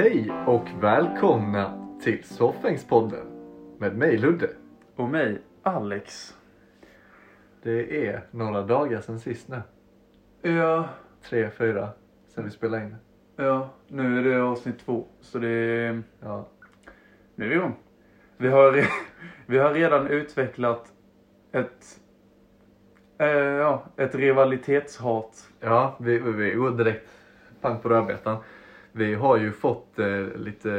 Hej och välkomna till Soffängspodden med mig Ludde. Och mig, Alex. Det är några dagar sedan sist nu. Ja, Tre, fyra sedan vi spelade in. ja, nu är det avsnitt två. Så det är, Ja, nu är vi igång. Vi har, vi har redan utvecklat ett, eh, ja, ett rivalitetshat. ja vi, vi går direkt pang på rödbetan. Vi har ju fått eh, lite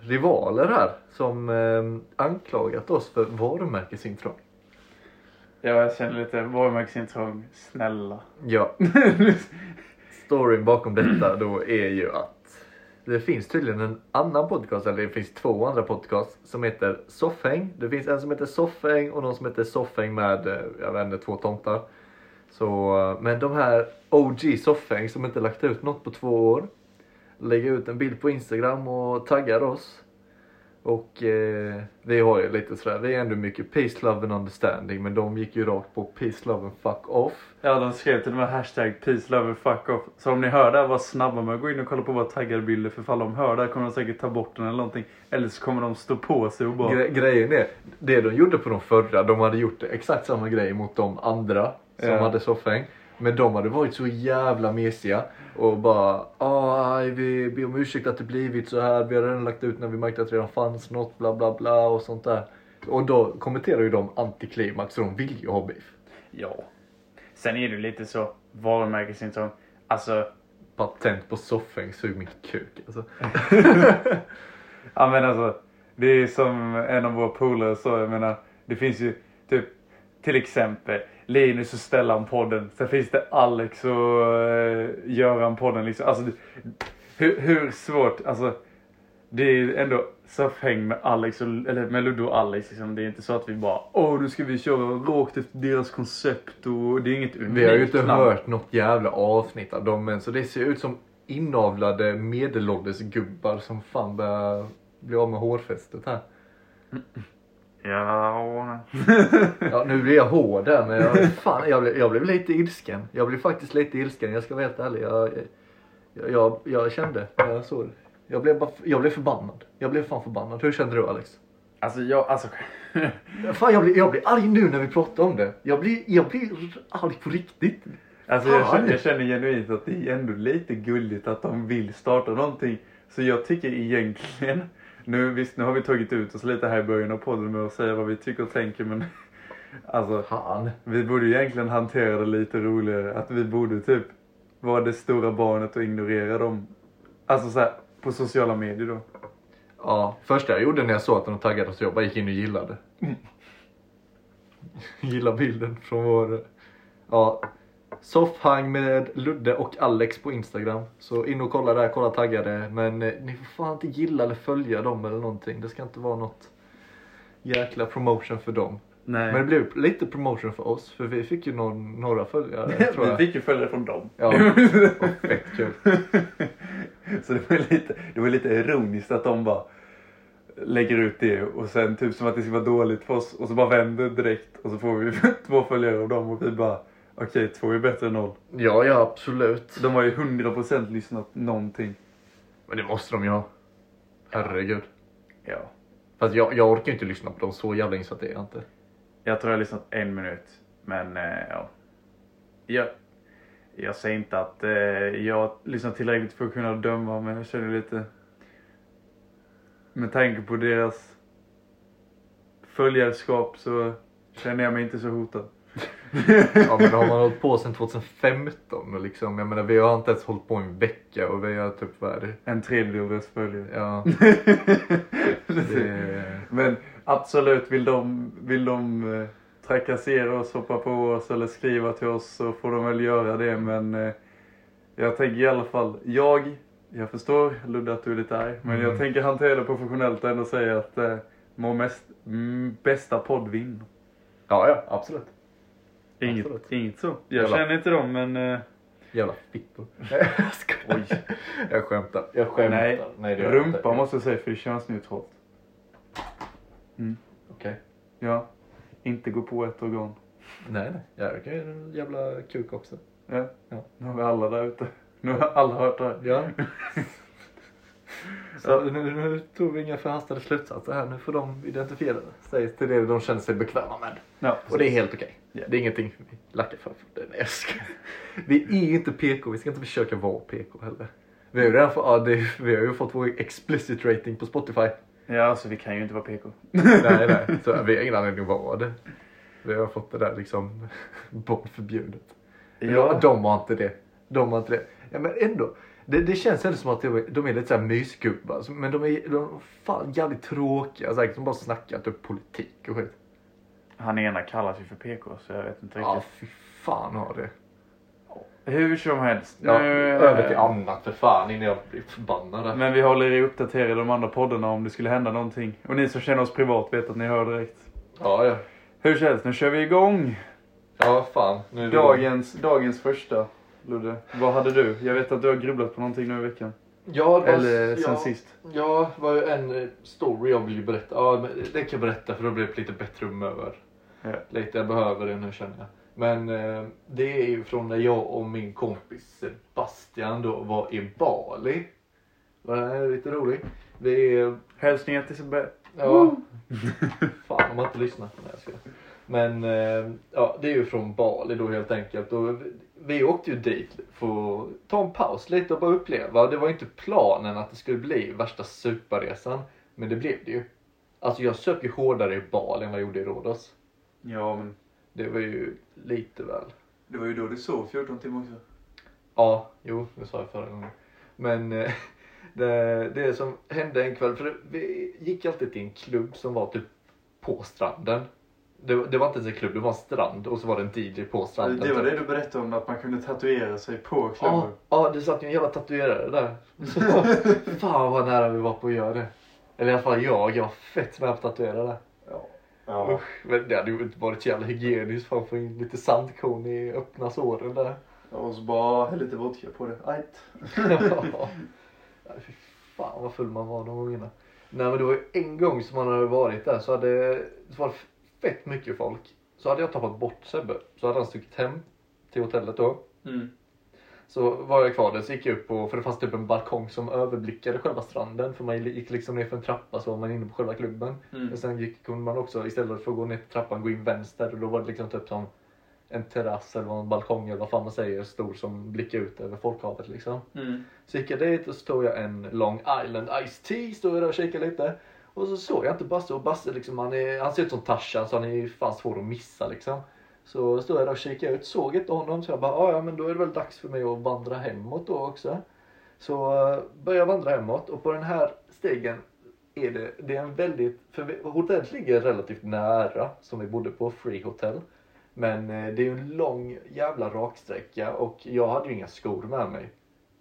rivaler här som eh, anklagat oss för varumärkesintrång. Ja, jag känner lite varumärkesintrång. Snälla. Ja, storyn bakom detta då är ju att det finns tydligen en annan podcast, eller det finns två andra podcasts som heter Soffhäng. Det finns en som heter Soffhäng och någon som heter Soffhäng med, eh, jag vet inte, två tomtar. Så, eh, men de här OG Soffhäng som inte lagt ut något på två år lägger ut en bild på Instagram och taggar oss. Och eh, vi har ju lite sådär, vi är ändå mycket peace, love and understanding men de gick ju rakt på peace, love and fuck off. Ja, de skrev till och med hashtag peace, love and fuck off. Så om ni hör det här, var snabba med att gå in och kolla på våra taggade bilder. För fall de hör det här kommer de säkert ta bort den eller någonting. Eller så kommer de stå på sig och bara... Gre- grejen är, det de gjorde på de förra, de hade gjort exakt samma grej mot de andra som Ja. hade soffhäng. Men de hade varit så jävla mesiga och bara ah, vi ber om ursäkt att det blivit så här. Vi har redan lagt ut när vi märkte att det redan fanns något bla bla bla och sånt där. Och då kommenterar ju de antiklimax så de vill ju ha beef. Ja. Sen är det lite så, varumärkesintrång. Alltså, Patent på soffhäng, sug min kuk alltså. ja men alltså. Det är som en av våra polare sa, jag menar. Det finns ju typ, till exempel Linus och Stellan-podden. Sen finns det Alex och uh, Göran-podden liksom. Alltså, hur, hur svårt, alltså. Det är ändå soffhäng med Alex och, eller med Ludde och Alex liksom. Det är inte så att vi bara, åh nu ska vi köra rakt efter deras koncept och det är inget unikt Vi har ju inte namn. hört något jävla avsnitt av dem än så det ser ut som inavlade medelålders gubbar som fan börjar bli av med hårfästet här. Ja. Ja nu blir jag hård där men jag, fan, jag, blev, jag blev lite ilsken. Jag blev faktiskt lite ilsken, jag ska vara helt ärlig. Jag, jag, jag, jag kände när jag såg det. Jag blev, bara, jag blev förbannad. Jag blev fan förbannad. Hur kände du Alex? Alltså jag, alltså. Fan jag blir, jag blir arg nu när vi pratar om det. Jag blir, jag blir arg på riktigt. Alltså jag känner, jag känner genuint att det är ändå lite gulligt att de vill starta någonting. Så jag tycker egentligen, nu visst nu har vi tagit ut oss lite här i början av podden med att säga vad vi tycker och tänker men alltså Fan. vi borde ju egentligen hantera det lite roligare. Att vi borde typ vara det stora barnet och ignorera dem. Alltså så här, på sociala medier då. Ja, första jag gjorde när jag såg att de taggade så jag bara gick in och gillade. Gilla bilden från vår, ja, soffhang med Ludde och Alex på Instagram. Så in och kolla där, kolla taggade. Men eh, ni får fan inte gilla eller följa dem eller någonting. Det ska inte vara något jäkla promotion för dem. Nej. Men det blev lite promotion för oss för vi fick ju någon, några följare tror vi jag. fick ju följare från dem. Ja, och fett kul. Så det var, lite, det var lite ironiskt att de bara lägger ut det och sen typ som att det ska vara dåligt för oss och så bara vänder direkt och så får vi två följare av dem och vi bara okej två är bättre än noll. Ja, ja absolut. De har ju 100% lyssnat någonting. Men det måste de ju ha. Herregud. Ja. Fast jag, jag orkar ju inte lyssna på dem, så jävla insatt är jag inte. Jag tror jag har lyssnat en minut. Men eh, ja. Jag, jag säger inte att eh, jag har lyssnat tillräckligt för att kunna döma men jag känner lite med tanke på deras följarskap så känner jag mig inte så hotad. Ja men då har man hållit på sedan 2015 och liksom, jag menar vi har inte ens hållit på en vecka och vi har typ vad det? En tredjedel av deras följare. Ja. det, Men absolut, vill de, vill de eh, trakassera oss, hoppa på oss eller skriva till oss så får de väl göra det. Men eh, jag tänker i alla fall, jag, jag förstår Ludde att du är lite arg. Men Mm. jag tänker hantera det professionellt och ändå säga att eh, må mest, bästa podd vinner. ja ja absolut. Inget, Absolut. inget så. Jag Jävla- känner inte dem men eh, Jävla fittor. jag skojar. oj. Jag skämtar. Jag skämtar. Nej, det gör jag rumpa inte. måste jag säga för det är könsneutralt. Mm. Okej. Ja, inte gå på ett organ. Nej nej. Jag kan ju en jävla kuk också. Ja. Ja. Nu har vi alla där ute. Nu har alla hört det här. Ja. Så nu, nu tog vi inga förhastade slutsatser här. Nu får de identifiera sig till det de känner sig bekväma med. Ja, Och det är helt okej. Ja. Det är ingenting vi lackar för. Nej, jag skojar. Vi är inte PK, vi ska inte försöka vara PK heller. Vi har ju redan fått, ja, det, vi har ju fått vår explicit rating på Spotify. Ja, alltså vi kan ju inte vara PK. nej, nej. Så vi har ingen anledning att vara det. Vi har fått det där liksom barnförbjudet. Ja. de, de har inte det. De har inte det. Ja, men ändå. Det, det känns ändå som att de är, lite såhär mysgubbar. Men de är, de är fan jävligt tråkiga. Säkert som bara snackar typ politik och skit. Han ena kallas ju för PK så jag vet inte Ja, riktigt. fy fan har det. Hur som helst. Ja, nu, över till annat för fan innan jag blir förbannad. Men vi håller er uppdaterade i de andra poddarna om det skulle hända någonting. Och ni som känner oss privat vet att ni hör direkt. Ja, ja. Hur som helst, nu kör vi igång. Ja, fan. Nu Dagens, dagens första. Ludde, vad hade du? Jag vet att du har grubblat på någonting nu i veckan. Ja, det var, Eller sen ja, sist. Ja, det var ju en eh, story jag ville berätta. Ja, men det kan jag berätta för då blir det lite bättre humör. Ja. Lite, jag behöver det nu känner jag. Men eh, det är ju från när jag och min kompis Sebastian då var i Bali. Det var lite roligt. Vi är Hälsningar till Sebbe. Ja. Fan om man inte lyssnar. Nej, jag. Men eh, ja, det är ju från Bali då helt enkelt. Och vi, åkte ju dit för att ta en paus lite och bara uppleva. Det var ju inte planen att det skulle bli värsta superresan. Men det blev det ju. Alltså jag söp ju hårdare i Bali än vad jag gjorde i Rhodos. Ja, men Det var ju lite väl. det var ju då du sov 14 timmar också. Ja, jo, det sa jag förra gången. Men eh, det, det som hände en kväll, för vi gick alltid till en klubb som var typ på stranden. Det, det var inte ens en klubb, det var en strand och så var det en DJ på stranden. Det var typ. det du berättade om, att man kunde tatuera sig på Ja, klubben. ja, det satt ju en jävla tatuerare där. Så, fan vad nära vi var på att göra det. Eller i alla fall jag, jag var fett nära på att tatuera det. Ja. Usch, men det hade ju inte varit så jävla hygieniskt för att få in lite sandkorn i öppna såren där. Och så bara häll lite vodka på det. Ajt. ja, fy fan vad full man var de gångerna. Nej men det var ju en gång som man hade varit där så hade det var fett mycket folk. Så hade jag tappat bort Sebbe. Så hade han stuckit hem till hotellet då. Mm. Så var jag kvar där så gick jag upp och för det fanns typ en balkong som överblickade själva stranden. För man gick liksom ner för en trappa så var man inne på själva klubben. Mm. Men sen gick, kunde man också istället för att gå ner för trappan gå in vänster och då var det liksom typ som en terrass eller en balkong eller vad fan man säger stor som blickar ut över folkhavet liksom. Mm. Så gick jag dit och så tog jag en Long Island Ice Tea, stod jag där och kikade lite. Och så såg jag inte Basse och Basse liksom, han, är, han ser ut som Tarzan så han är fan svår att missa liksom. Så stod jag där och kikade ut, såg inte honom så jag bara, ah, ja men då är det väl dags för mig att vandra hemåt då också. Så eh, började jag vandra hemåt och på den här stegen är det, det är en väldigt, för hotellet ligger relativt nära som vi bodde på, Free Hotel. Men eh, det är ju en lång jävla raksträcka och jag hade ju inga skor med mig.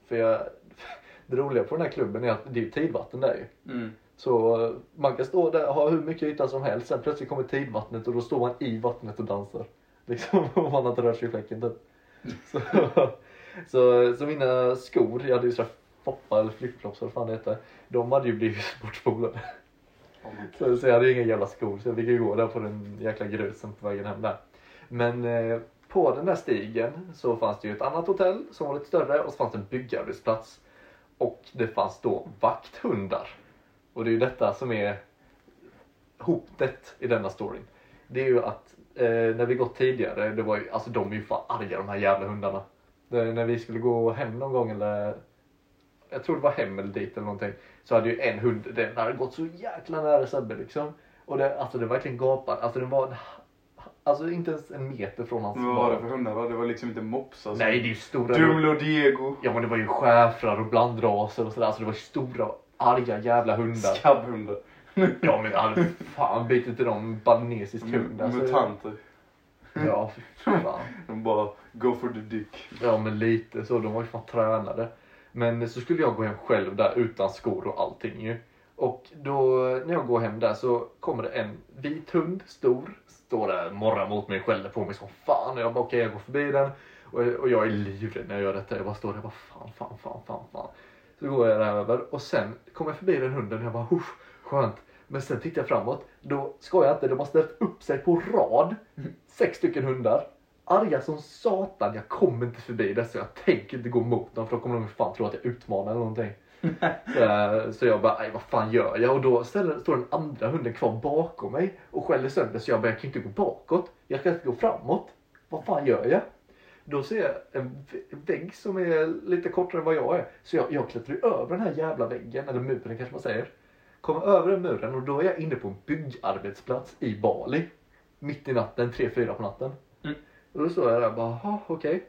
För jag, det roliga på den här klubben är att det är ju tidvatten där ju. Mm. Så man kan stå där och ha hur mycket yta som helst. Sen plötsligt kommer tidvattnet och då står man i vattnet och dansar. Liksom om man inte rör sig i fläcken typ. Så, så, så mina skor, jag hade ju sådär foppa eller flipflops eller vad fan det heter. De hade ju blivit bortspolade. Så, så jag hade ju inga jävla skor så jag fick ju gå där på den jäkla grusen på vägen hem där. Men eh, på den där stigen så fanns det ju ett annat hotell som var lite större och så fanns det en byggarbetsplats. Och det fanns då vakthundar. Och det är ju detta som är hotet i denna storyn. Det är ju att eh, när vi gått tidigare, det var ju, alltså de är ju fan arga de här jävla hundarna. Det, när vi skulle gå hem någon gång eller jag tror det var hem eller dit eller någonting. Så hade ju en hund, den hade gått så jäkla nära Sebbe liksom. Och det, alltså det verkligen gapade. Alltså den var, alltså inte ens en meter från hans vad var det för hundar? då? Det var liksom inte mops alltså. Nej det är ju stora. Dumlo Diego. Ja men det var ju schäfrar och blandraser och sådär. Alltså det var stora arga jävla hundar. Skabbhundar. Ja men jag hade fan bytt till dem balinesisk hund. Alltså, Mutanter. Ja fan. De bara go for the dick. Ja men lite så, de var ju fan tränade. Men så skulle jag gå hem själv där utan skor och allting ju. Och då när jag går hem där så kommer det en vit hund, stor, står där morrar mot mig och skäller på mig som fan. Och jag bara okej jag går förbi den. Och, och jag är livrädd när jag gör detta. Jag bara står där och bara fan, fan, fan, fan, fan. Så går jag där över och sen kommer jag förbi den hunden och jag bara Uff, skönt. Men sen tittar jag framåt. Då ska jag inte, de har ställt upp sig på rad. Sex stycken hundar. Arga som satan, jag kommer inte förbi dessa. Jag tänker inte gå mot dem för då kommer de fan tro att jag utmanar eller någonting. så, här, så jag bara, "Aj, vad fan gör jag? Och då ställer, står den andra hunden kvar bakom mig och skäller sönder så jag bara, jag kan inte gå bakåt. Jag kan inte gå framåt. Vad fan gör jag? Då ser jag en vä- vägg som är lite kortare än vad jag är. Så jag, jag klättrar över den här jävla väggen, eller muren kanske man säger. Kommer över den muren och då är jag inne på en byggarbetsplats i Bali. Mitt i natten, 3-4 på natten. Mm. Och då står jag där och bara, "Jaha, okej.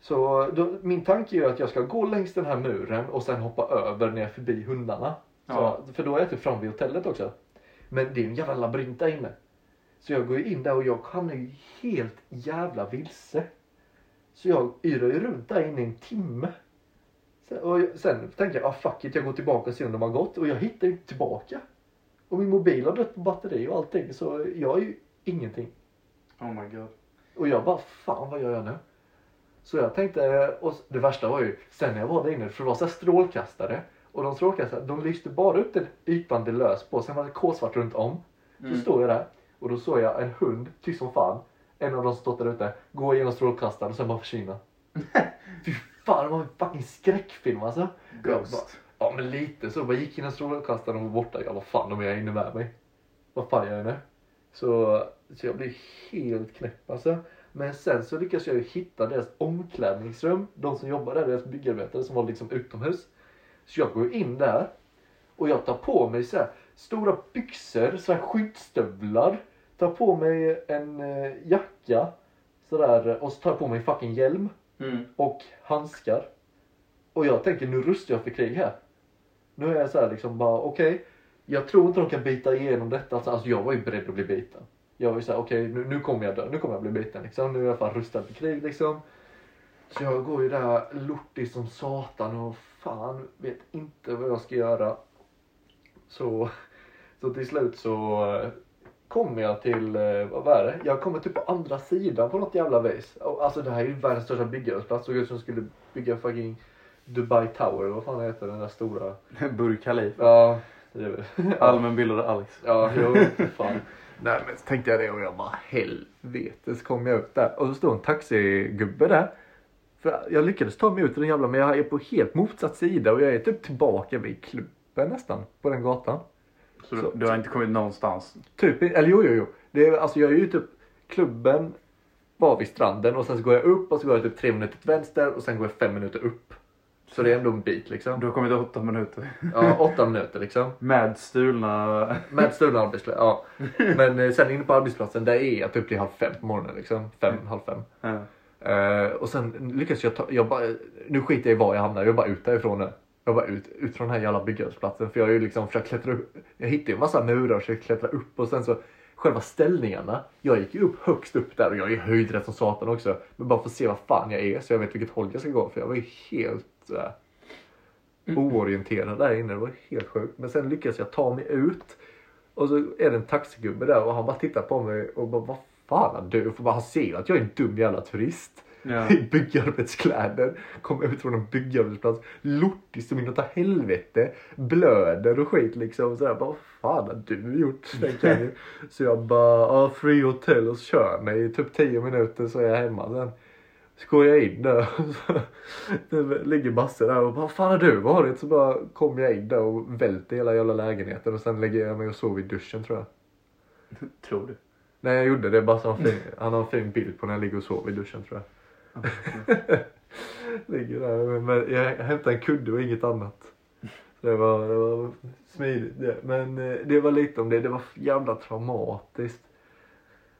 Så då, min tanke är ju att jag ska gå längs den här muren och sen hoppa över ner förbi hundarna. Ja. Så, för då är jag typ framme vid hotellet också. Men det är en jävla labyrint där inne. Så jag går ju in där och jag hamnar ju helt jävla vilse. Så jag yrar ju runt där inne i en timme. Sen, och jag- sen tänker jag, ah, fuck it, jag går tillbaka och ser om de har gått. Och jag hittar ju inte tillbaka. Och min mobil har dött på batteri och allting. Så jag är ju ingenting. Oh my god. Och jag bara, fan vad gör jag nu? Så jag tänkte, och det värsta var ju, sen när jag var där inne, för det var så här strålkastare. Och de strålkastare, de lyste bara upp den ytan det lös på, sen var det kolsvart runt om. Så Mm. står jag där, och då såg jag en hund, tyst som fan, en av dem som stått där ute, gå igenom strålkastaren och sen bara försvinna. Fy fan, det var en fucking skräckfilm alltså. Jag bara, Ghost. Ja men lite så. Jag bara gick i strålkastaren och var borta. Jag vad fan de är inne med mig. Vad fan gör jag nu? Så, så jag blev helt knäpp alltså. Men sen så lyckades jag ju hitta deras omklädningsrum. De som jobbar där, deras byggarbetare som var liksom utomhus. Så jag går in där och jag tar på mig så här stora byxor, så här skyddsstövlar. Tar på mig en eh, jacka sådär och så tar jag på mig fucking hjälm Mm. och handskar. Och jag tänker nu rustar jag för krig här. Nu är jag så här liksom bara okej. jag tror inte de kan bita igenom detta. Alltså, alltså jag var ju beredd att bli biten. Jag var ju såhär okej nu, nu kommer jag dö. Nu kommer jag bli biten liksom. Nu är jag fall rustad för krig liksom. Så jag går ju där lortig som satan och fan vet inte vad jag ska göra. Så, så till slut så kommer jag till, eh, vad var det? Jag kommer typ på andra sidan på något jävla vis. Alltså det här är ju världens största byggarbetsplats. Såg ut som skulle bygga fucking Dubai Tower, vad fan heter den där stora? Burj Khalifa. Ja, det är väl. Allmänbildade Alex. Ja, jo, fan. Nej men så tänkte jag det och jag bara helvete så kom jag upp där och så stod en taxigubbe där. För jag lyckades ta mig ut ur den jävla men jag är på helt motsatt sida och jag är typ tillbaka vid klubben nästan på den gatan. Så, Så- du, har inte kommit någonstans? Typ, eller jo jo jo. Det är, alltså jag är ju typ klubben var vid stranden och sen så går jag upp och så går jag typ tre minuter till vänster och sen går jag fem minuter upp. Så det är ändå en bit liksom. Du har kommit åtta minuter. Ja, åtta minuter liksom. Med stulna... Med stulna arbetsplats, ja. Men eh, sen inne på arbetsplatsen där är jag typ till halv fem på morgonen liksom. Fem, halv fem. Ja. Eh, och sen lyckas jag ta, jag bara, nu skiter jag i var jag hamnar, jag är bara ut därifrån nu. Jag bara ut, ut från den här jävla byggarbetsplatsen för jag har ju liksom försökt klättra upp. Jag hittade ju en massa murar och försökte klättra upp och sen så själva ställningarna. Jag gick ju upp högst upp där och jag är höjdrädd som satan också. Men bara för att se vad fan jag är så jag vet vilket håll jag ska gå för jag var ju helt såhär oorienterad där inne. Det var helt sjukt. Men sen lyckas jag ta mig ut. Och så är det en taxigubbe där och han bara tittar på mig och bara vad fan har du? För bara, han ser ju att jag är en dum jävla turist. Ja. I byggarbetskläder. Kommer ut från en byggarbetsplats. Lortig som inåt helvete. Blöder och skit liksom. Så jag bara, vad fan har du gjort? Jag. Så jag bara, ja free hotel och så kör mig i typ 10 minuter så är jag hemma sen. Så går jag in där det ligger Basse där och bara, vad fan har du varit? Så bara kom jag in där och välter hela jävla lägenheten och sen lägger jag mig och sover i duschen tror jag. Tror du? Nej jag gjorde det, bara så han, fin, han har en fin bild på när jag ligger och sover i duschen tror jag. Ligger där, men jag hämtade en kudde och inget annat. Så det var, det var smidigt det. Men eh, det var lite om det, det var jävla traumatiskt.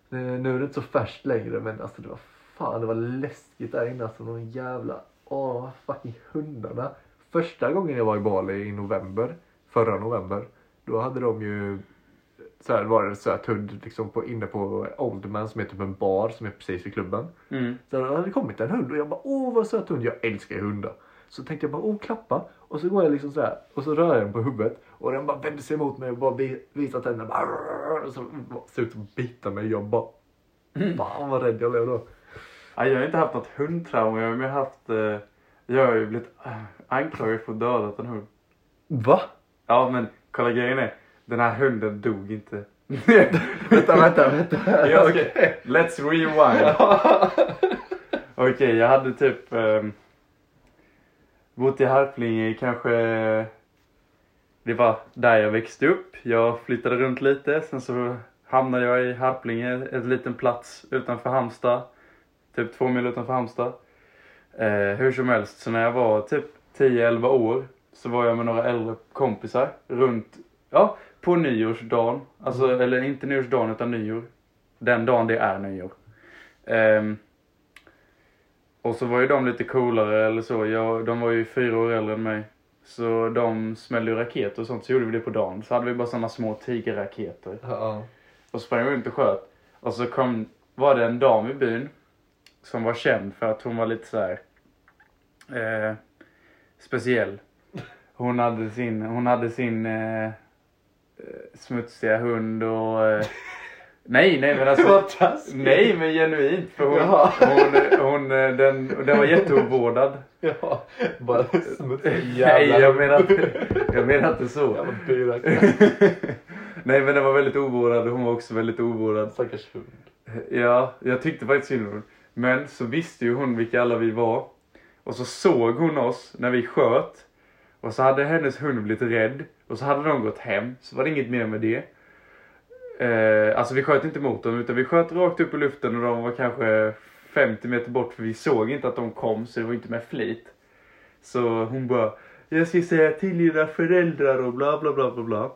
Nu är det inte så färskt längre men alltså det var fan det var läskigt där inne alltså de jävla, åh fucking hundarna. Första gången jag var i Bali i november, förra november, då hade de ju så här var det en söt hund liksom på, inne på Oldman som är typ en bar som är precis vid klubben. Mm. Så det hade kommit en hund och jag bara åh vad söt hund, jag älskar hundar. Så tänkte jag bara åh klappa och så går jag liksom så här och så rör jag den på huvudet och den bara vänder sig emot mig och bara vi- visar tänderna bara, och så ser ut att bita mig. Jag bara fan vad rädd jag blev då. Ja, jag har inte haft något hundtrauma. Jag har mer haft... Eh, jag har ju blivit eh, anklagad för att döda en hund. Va? Ja, men kolla grejen är. Den här hunden dog inte. vänta vänta vänta. Ja, okej. Let's rewind. Okej, jag hade typ... ehm, bott i Harplinge kanske... Det var där jag växte upp. Jag flyttade runt lite. Sen så hamnade jag i Harplinge, en liten plats utanför Halmstad. Typ två mil utanför Halmstad. Eh, hur som helst, så när jag var typ 10-11 år så var jag med några äldre kompisar runt, ja, på nyårsdagen. Alltså, eller inte nyårsdagen utan nyår. Den dagen det är nyår. Ehm, och så var ju de lite coolare eller så. Jag, de var ju fyra år äldre än mig. Så de smällde ju raketer och sånt. Så gjorde vi det på dagen. Så hade vi bara sådana små tigerraketer. Ja. Och sprang runt och sköt. Och så kom, var det en dam i byn. Som var känd för att hon var lite så här eh, speciell. Hon hade sin, hon hade sin eh, smutsiga hund och... Eh, nej, nej men alltså... Vad. Nej men genuint. För hon, Jaha. hon, hon, eh, den, den var jätteovårdad. Ja, bara smutsig Nej jag menar inte, jag menar inte så. Jävla. Nej men den var väldigt ovårdad och hon var också väldigt ovårdad. Stackars hund. Ja, jag tyckte faktiskt synd om hon. Men så visste ju hon vilka alla vi var. Och så såg hon oss när vi sköt. Och så hade hennes hund blivit rädd. Och så hade de gått hem. Så var det inget mer med det. Eh, alltså vi sköt inte mot dem utan vi sköt rakt upp i luften och de var kanske 50 meter bort för vi såg inte att de kom så det var inte med flit. Så hon bara, jag ska säga till dina föräldrar och bla bla bla bla bla.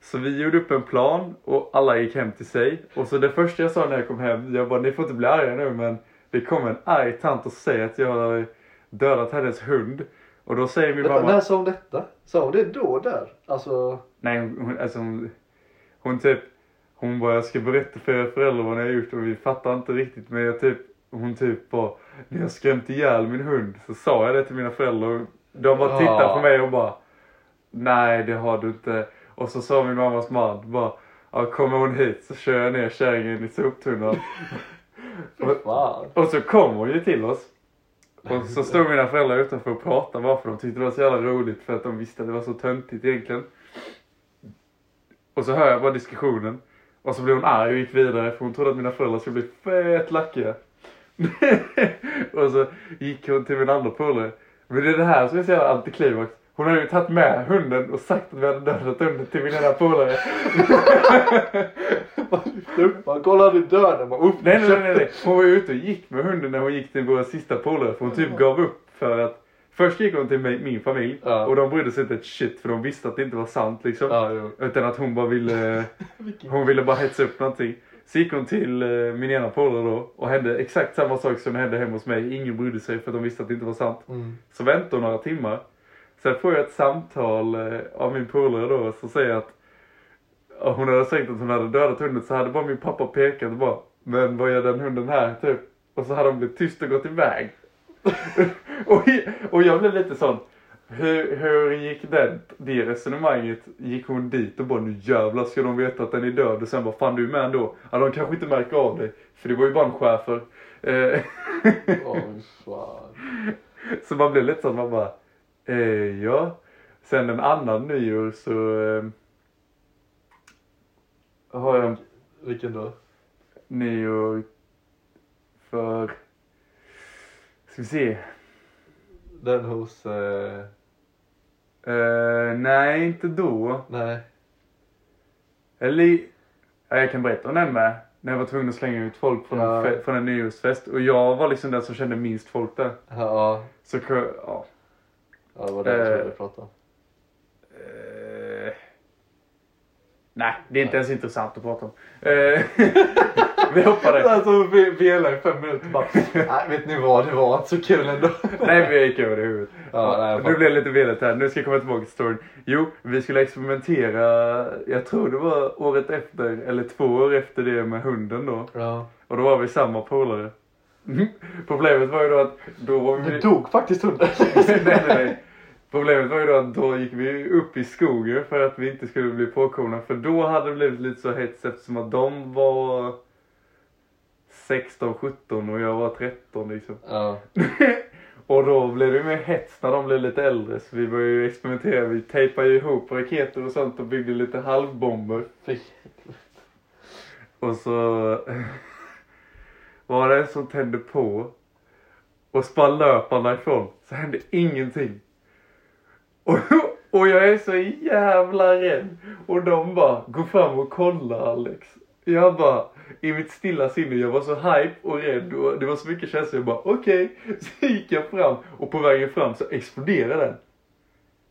Så vi gjorde upp en plan och alla gick hem till sig. Och så det första jag sa när jag kom hem, jag bara ni får inte bli arga nu men det kom en arg tant och säger att jag har dödat hennes hund. Och då säger min Vänta, mamma... när sa hon detta? Sa hon det då där? Alltså, Nej, hon, alltså hon, hon typ, hon bara jag ska berätta för era föräldrar vad ni har gjort och vi fattar inte riktigt men jag typ, hon typ bara, ni har skrämt ihjäl min hund. Så sa jag det till mina föräldrar och de bara tittade Ja. på mig och bara, nej det har du inte. Och så sa min mammas man bara, ja kommer hon hit så kör jag ner kärringen i soptunnan. och, och så kom hon ju till oss. Och så stod mina föräldrar utanför och pratade bara för de tyckte det var så jävla roligt för att de visste att det var så töntigt egentligen. Och så hör jag bara diskussionen. Och så blev hon arg och gick vidare för hon trodde att mina föräldrar skulle bli fett lackiga. och så gick hon till min andra polare. Men det är det här som är så jävla antiklimax. Hon hade ju tagit med hunden och sagt att vi hade dödat hunden till min ena polare. Man kollar du döden. Man, upp, Nej, nej, nej, nej. Hon var ute och gick med hunden när hon gick till våra sista polare. För hon typ gav upp för att Först gick hon till min familj Ja. och de brydde sig inte ett shit för de visste att det inte var sant liksom. Ja. Utan att hon bara ville, hon ville bara hetsa upp någonting. Så gick hon till eh, min ena polare då och hände exakt samma sak som hände hemma hos mig. Ingen brydde sig för de visste att det inte var sant. Mm. Så väntade hon några timmar. Sen får jag ett samtal eh, av min polare då som säger att hon hade sagt att hon hade dödat hunden så hade bara min pappa pekat och bara Men vad gör den hunden här? Typ. Och så hade hon blivit tyst och gått iväg. och, och jag blev lite sån hur, hur gick den, det resonemanget? Gick hon dit och bara nu jävlar ska de veta att den är död och sen bara fan du är med ändå. Ja de kanske inte märker av dig. För det var ju bara en schäfer. Eh, fan. så man blev lite så att man bara, eh, ja. Sen en annan nyår så eh, har jag en Vilken då? nyår för, ska vi se. Den hos... Eh, Eh, nej, inte då. nej. Eller, ja, jag kan berätta om den med. När jag var tvungen att slänga ut folk från, Ja. en, från en nyårsfest. Och jag var liksom den som kände minst folk där. Ja, Så, ja. Ja det var det trodde du pratade om. Eh, nej, det är inte ens intressant att prata om. Eh, vi hoppar det. Alltså vi vela i fem minuter bara. Nej vet ni vad, det var inte så kul ändå. Nej, vi gick över det i huvudet. Ja, nej, nu blir det lite veligt här. Nu ska jag komma tillbaka till storyn. Jo, vi skulle experimentera. Jag tror det var året efter, eller två år efter det med hunden då. Ja. Och då var vi samma polare. Problemet var ju då att då var vi... Det dog faktiskt hunden. nej, nej, nej. Problemet var ju då att då gick vi upp i skogen för att vi inte skulle bli påkomna. För då hade det blivit lite så hets eftersom att de var 16, 17 och jag var 13 liksom. Ja. och då blev det mer hets när de blev lite äldre. Så vi började ju experimentera. Vi tejpade ju ihop raketer och sånt och byggde lite halvbomber. Och så var det en som tände på och sprang löparna ifrån. Så hände ingenting. Och, och jag är så jävla rädd. Och de bara, gå fram och kolla Alex. Jag bara, i mitt stilla sinne, jag var så hype och rädd och det var så mycket känslor. Jag bara, okej. Så gick jag fram och på vägen fram så exploderade den.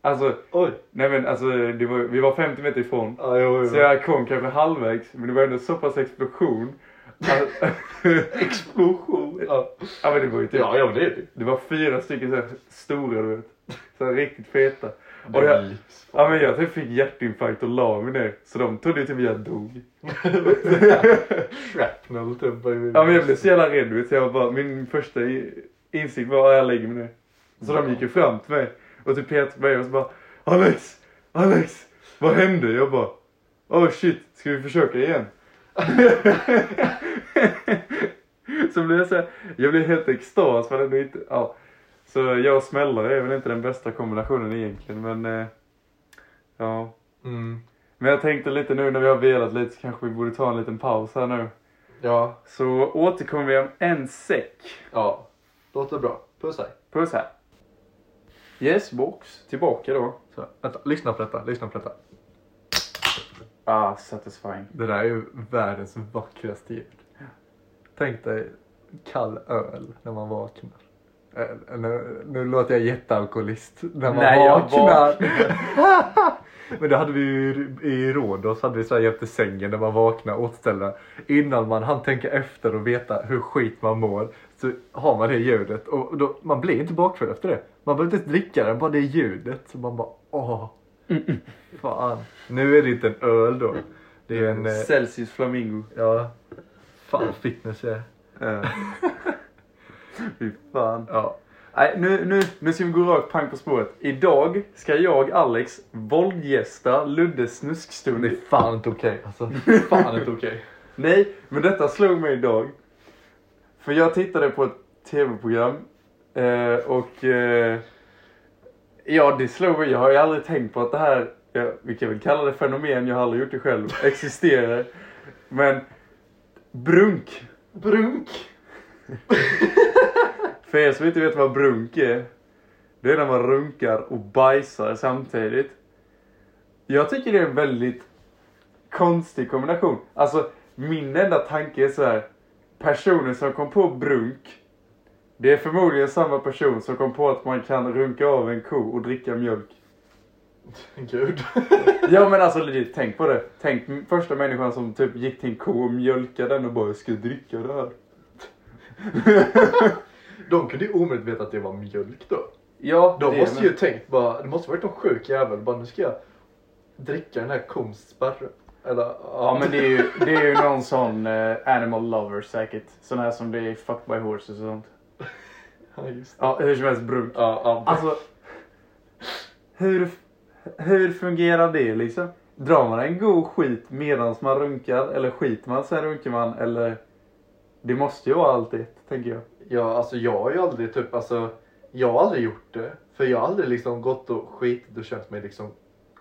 Alltså, Oj. nej men alltså, var, vi var 50 meter ifrån. Ja, jo, jo. Så jag kom kanske halvvägs, men det var ändå så pass explosion. Explosion. Ja, ja men det var ju typ, ja, ja det det. det var fyra stycken så här stora du vet. Så här riktigt feta. Och jag, ja men jag typ fick hjärtinfarkt och la mig ner. Så de trodde ju typ jag dog. Shrapnel typ. Ja men jag blev så jävla rädd vet. Jag bara, min första insikt var att jag lägger mig ner. Så de gick ju fram till mig. Och typ petade på mig och så bara, Alex! Alex! Vad hände? Jag bara, oh shit, ska vi försöka igen? så blev jag så här, jag blev helt extas för det inte, ja. Så jag och smällare är väl inte den bästa kombinationen egentligen men, eh, ja. Mm. Men jag tänkte lite nu när vi har velat lite så kanske vi borde ta en liten paus här nu. Ja. Så återkommer vi om en säck. Ja. Låter bra. Puss hej. Puss här. Yes box, tillbaka då. Så, vänta, lyssna på detta. Lyssna på detta. Ah, satisfying. Det där är ju världens vackraste ljud. Tänk dig kall öl när man vaknar. Eh, Nu, nu låter jag jättealkoholist. När man Nej, vaknar. Men det hade vi ju i Rhodos, hade vi så här jämte sängen när man vaknar återställda. Innan man hann tänka efter och veta hur skit man mår. Så har man det ljudet och då, man blir inte bakfull efter det. Man behöver inte dricka den, bara det ljudet. Så man bara åh. Fan. Nu är det inte en öl då. Det är en, eh, Celsius Flamingo. ja. Fan fitness är. Ja. Fy fan. Ja. Nej, nu, nu, nu ska vi gå rakt pang på spåret. Idag ska jag, Alex, våldgästa Luddes snuskstund. Det är fan inte okej alltså. Fan inte okej. Nej, men detta slog mig idag. För jag tittade på ett tv-program eh, och eh, ja, det slog mig. Jag har ju aldrig tänkt på att det här, ja, vi kan väl kalla det fenomen, jag har aldrig gjort det själv, existerar. Men brunk. Brunk. För er som inte vet vad brunk är. Det är när man runkar och bajsar samtidigt. Jag tycker det är en väldigt konstig kombination. Alltså, min enda tanke är så här. Personen som kom på brunk. Det är förmodligen samma person som kom på att man kan runka av en ko och dricka mjölk. Gud. Ja men alltså legit, tänk på det. Tänk första människan som typ gick till en ko och mjölkade den och bara jag ska dricka det här. De kunde ju omöjligt veta att det var mjölk då. Ja, De det måste men- ju tänkt bara, det måste varit någon sjuk jävel. Bara nu ska jag dricka den här kons sparre. Eller Ja men det är ju, det är ju någon sån eh, animal lover säkert. Sån här som blir fucked by horses och sånt. Ja, just det. Ja, hur som helst bruk. Ja, ja. Alltså, hur, hur fungerar det liksom? Drar man en god skit medan man runkar? Eller skiter man sen runkar man? Eller? Det måste ju vara allt ett, tänker jag. Ja, alltså jag har ju aldrig typ, alltså jag har aldrig gjort det. För jag har aldrig liksom gått och skitit och känt mig liksom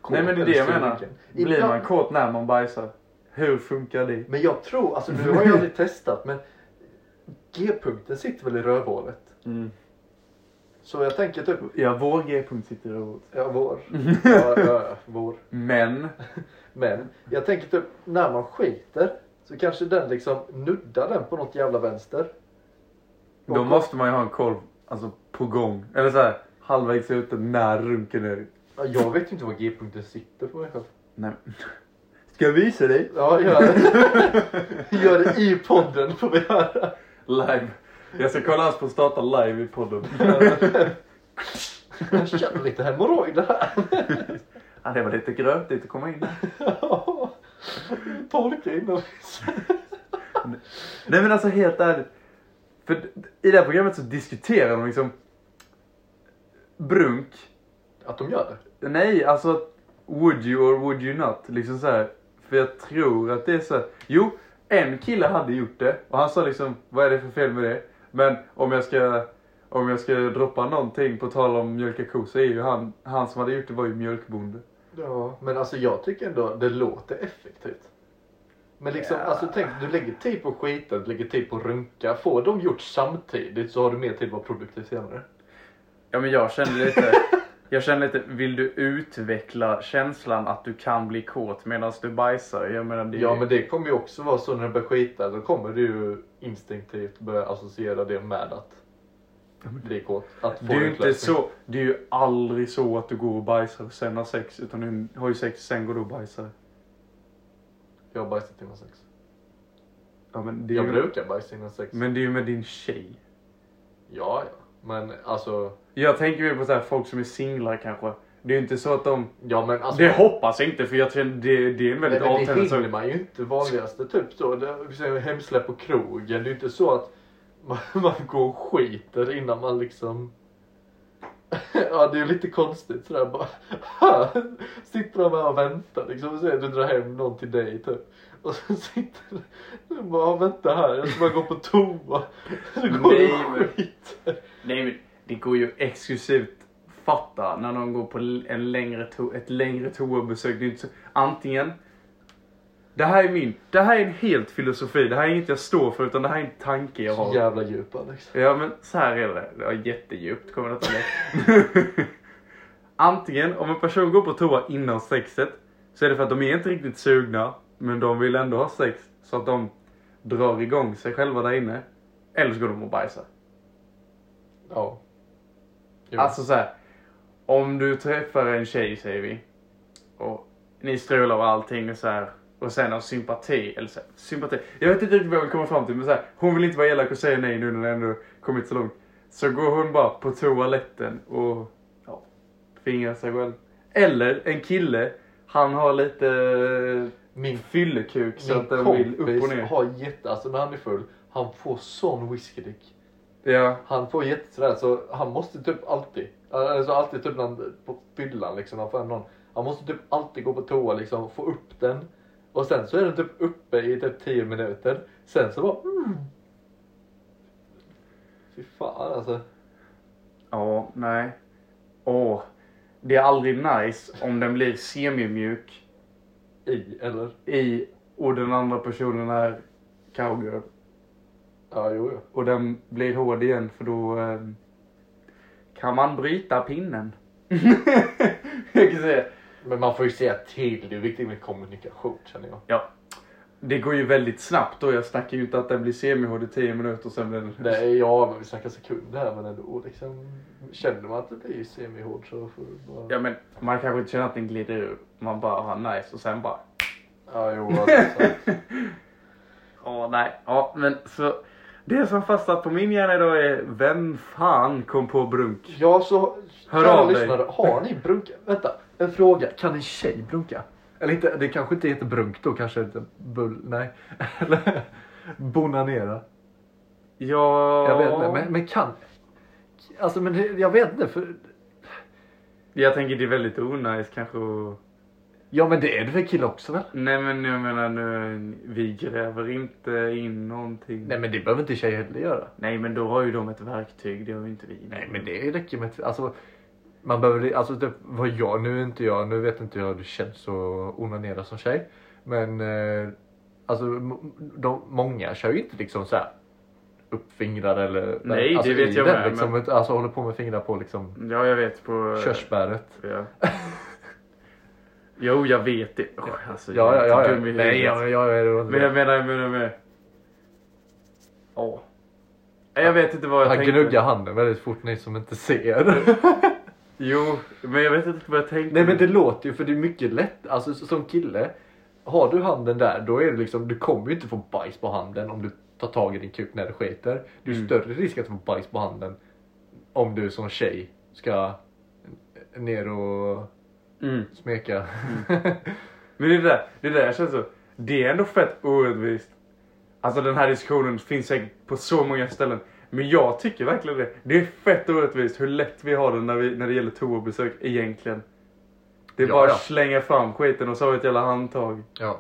kåt Nej men det är det jag menar. Blir Ibland- man kåt när man bajsar? Hur funkar det? Men jag tror, alltså nu har jag aldrig testat men G-punkten sitter väl i rövhålet. Mm. Så jag tänker typ, Ja, vår G-punkt sitter över. ja vår. Ja, ja, vår. Men, Men jag tänker typ när man skiter så kanske den liksom nuddar den på något jävla vänster. Då måste man ju ha en kolv alltså, på gång. Eller så här, halvvägs ute när runken är. Ja, Jag vet ju inte var G-punkten sitter på mig själv. Nej. Ska jag visa dig? Ja, gör det. gör det i podden får vi göra. Live. Jag ska kolla hans prostata live i podden. Jag känner lite hemorrojder här. Ja, det var lite grötigt att komma in. Torka inomhus. Nej men alltså helt ärligt. För i det här programmet så diskuterar de liksom brunk. Att de gör det? Nej, alltså would you or would you not? Liksom så här. För jag tror att det är så här. Jo, en kille hade gjort det och han sa liksom vad är det för fel med det? Men om jag ska om jag ska droppa någonting på tal om mjölka ko så är ju han, han som hade gjort det var ju mjölkbonde. Ja, men alltså jag tycker ändå det låter effektivt. Men liksom, Ja. alltså tänk, du lägger tid på skiten, du lägger tid på runka. Får de gjort samtidigt så har du mer tid att vara produktiv senare. Ja men jag kände lite, Jag känner lite, vill du utveckla känslan att du kan bli kåt medan du bajsar? Jag menar det Ja men det kommer ju också vara så när du börjar skita, då kommer du ju instinktivt börja associera det med att bli kåt. Att få Det är ju inte så, det är ju aldrig så att du går och bajsar och sen har sex. Utan du har ju sex, sen går du och bajsar. Jag har bajsat innan sex. Ja, men, det är Jag ju, brukar bajsa innan sex. men det är ju med din tjej. Ja, ja. Men alltså, Jag tänker ju på så här, folk som är singlar kanske. Det är ju inte så att de... ja men alltså. Det hoppas jag inte för jag tror det, det är en väldigt men det avtändande hinner sak. man ju inte vanligaste typ så. Det hemsläpp på krogen. Det är ju inte så att man, man går och skiter innan man liksom Ja det är lite konstigt sådär bara. Sitter de här och väntar liksom och säger du drar hem någon till dig typ. Och så sitter du bara vänta här jag ska bara gå på toa. Så går Nej, men- Nej men det går ju exklusivt fatta när någon går på en längre to- ett längre toabesök. Det är inte så, antingen det här är min, det här är en helt filosofi. Det här är inget jag står för utan det här är en tanke jag Så har. jävla djup Alex Ja men så här är det. Var jättedjupt kommer detta bli. Antingen om en person går på toa innan sexet så är det för att de är inte riktigt sugna men de vill ändå ha sex så att de drar igång sig själva där inne. Eller så går de och bajsar. Ja Jo. Alltså så här. Om du träffar en tjej säger vi. Och ni strular och allting och så här. Och sen har sympati, eller så sympati. Jag vet inte riktigt vad jag vill komma fram till men så här. Hon vill inte vara elak och säga nej nu när det ändå kommit så långt. Så går hon bara på toaletten och ja, fingrar sig själv. Eller en kille, han har lite Min fyllekuk så att den vill upp och ner. har jätte, alltså när han är full, han får sån whiskydick. Ja. Han får jätte sådär, så han måste typ alltid, alltså alltid typ när han, på fyllan liksom, han får någon, han måste typ alltid gå på toa liksom, få upp den. Och sen så är den typ uppe i typ 10 minuter. Sen så bara, mm. Fy fan alltså. Ja, nej. Åh. Det är aldrig nice om den blir semimjuk I, eller? i och den andra personen är cowgirl. Ja, jo, jo. Och den blir hård igen för då eh, kan man bryta pinnen. jag kan säga. Men man får ju säga till, det är viktigt med kommunikation känner jag. Ja. Det går ju väldigt snabbt och jag snackar ju inte att den blir semihård i 10 minuter och sen blir den... Är, ja, men vi snackar sekunder här men ändå liksom. Känner man att det blir semihård så får du bara... Ja men man kanske inte känner att den glider ur. Man bara har nice och sen bara... Ja, jo, alltså, så. Ja, nej. Ja, men så... Det som fastnat på min hjärna idag är vem fan kom på brunk? Ja, så Hör av dig. lyssnare, har ni brunka? Vänta, en fråga. Kan en tjej brunka? Eller inte, det kanske inte heter brunk då, kanske inte bull, nej. Eller bonanera. Ja... Jag vet inte, men, men kan. Alltså men det, jag vet inte för. Jag tänker det är väldigt onajs kanske att... Ja men det är det för killar också väl? Nej men jag menar nu, vi gräver inte in någonting. Nej men det behöver inte tjejer heller göra. Nej men då har ju de ett verktyg, det har ju inte vi. Nej men det räcker med, alltså. Man behöver, alltså typ vad jag, nu inte jag, nu vet inte jag hur det känns att onanera som tjej. Men eh, alltså de, många kör ju inte liksom så här upp fingrar eller Nej, det alltså, vet i jag den, med, Liksom, men- Alltså håller på med fingrar på liksom Ja jag vet på... körsbäret. Ja. Jo jag vet det. Oh, alltså, Ja, jag ja, ja. i Nej, huvudet. ja, ja, ja, Men jag menar, jag menar med... Ja. Nej, Jag vet inte vad jag Han tänkte. gnuggar handen väldigt fort ni som inte ser. Jo, men jag vet inte vad jag tänkte. Nej men det låter ju för det är mycket lätt, alltså som kille. Har du handen där då är det liksom, du kommer ju inte få bajs på handen om du tar tag i din kuk när du skiter. Det är Mm. större risk att få bajs på handen om du som tjej ska ner och Mm. smeka. Men det där, det där känns så. Det är ändå fett orättvist. Alltså den här diskussionen finns säkert på så många ställen. Men jag tycker verkligen det. Det är fett orättvist hur lätt vi har det när, vi, när det gäller toabesök egentligen. Det är Ja, bara ja. att slänga fram skiten och så har vi ett jävla handtag. ja.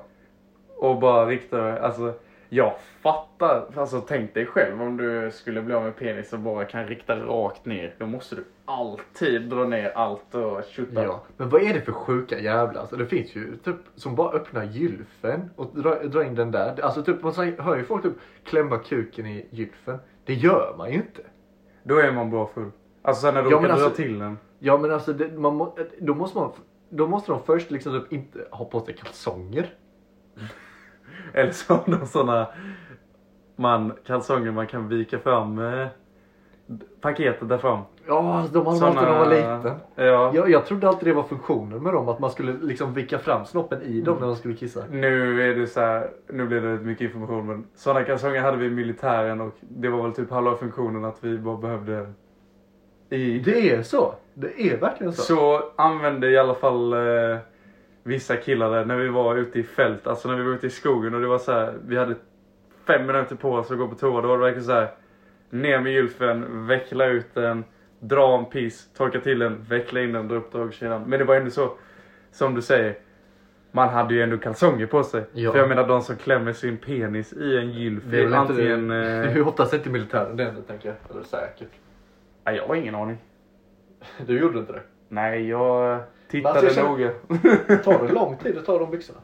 Och bara rikta. Alltså, jag fattar. Alltså tänk dig själv om du skulle bli av med penis och bara kan rikta rakt ner. Då måste du alltid dra ner allt och tjutta. ja. Men vad är det för sjuka jävlar? Alltså det finns ju typ som bara öppnar gylfen och drar drar in den där. Alltså typ man hör ju folk typ klämma kuken i gylfen. Det gör man ju inte. Då är man bara full. Alltså sen när du Ja, råkar men dra alltså- till den. Ja men alltså det, man må, då, måste man, då måste de först liksom typ inte ha på sig kalsonger. Eller så har de såna man, kalsonger man kan vika fram eh, paketet där fram. Ja, de hade man alltid när man var liten. Ja. Jag, jag trodde alltid det var funktionen med dem, att man skulle liksom vika fram snoppen i dem när man skulle kissa. Nu är det så här, nu blir det mycket information men sådana kalsonger hade vi i militären och det var väl typ halva funktionen att vi bara behövde i. Det är så! Det är verkligen så. Så använde i alla fall eh, vissa killar det när vi var ute i fält, alltså när vi var ute i skogen och det var så här, vi hade fem minuter på oss att gå på toa. Då var det verkligen så här, ner med gylfen, veckla ut den, dra en piss, torka till den, veckla in den, dra upp dragkedjan. Men det var ändå så, som du säger, man hade ju ändå kalsonger på sig. Ja. För jag menar de som klämmer sin penis i en gylf Det är väl inte antingen... det. eh, Det är ju oftast inte militären det ändå, tänker jag. Eller säkert. Nej, jag har ingen aning. Du gjorde inte det? Nej, jag tittade Alltså, jag känner- noga. Tar det lång tid att ta de byxorna?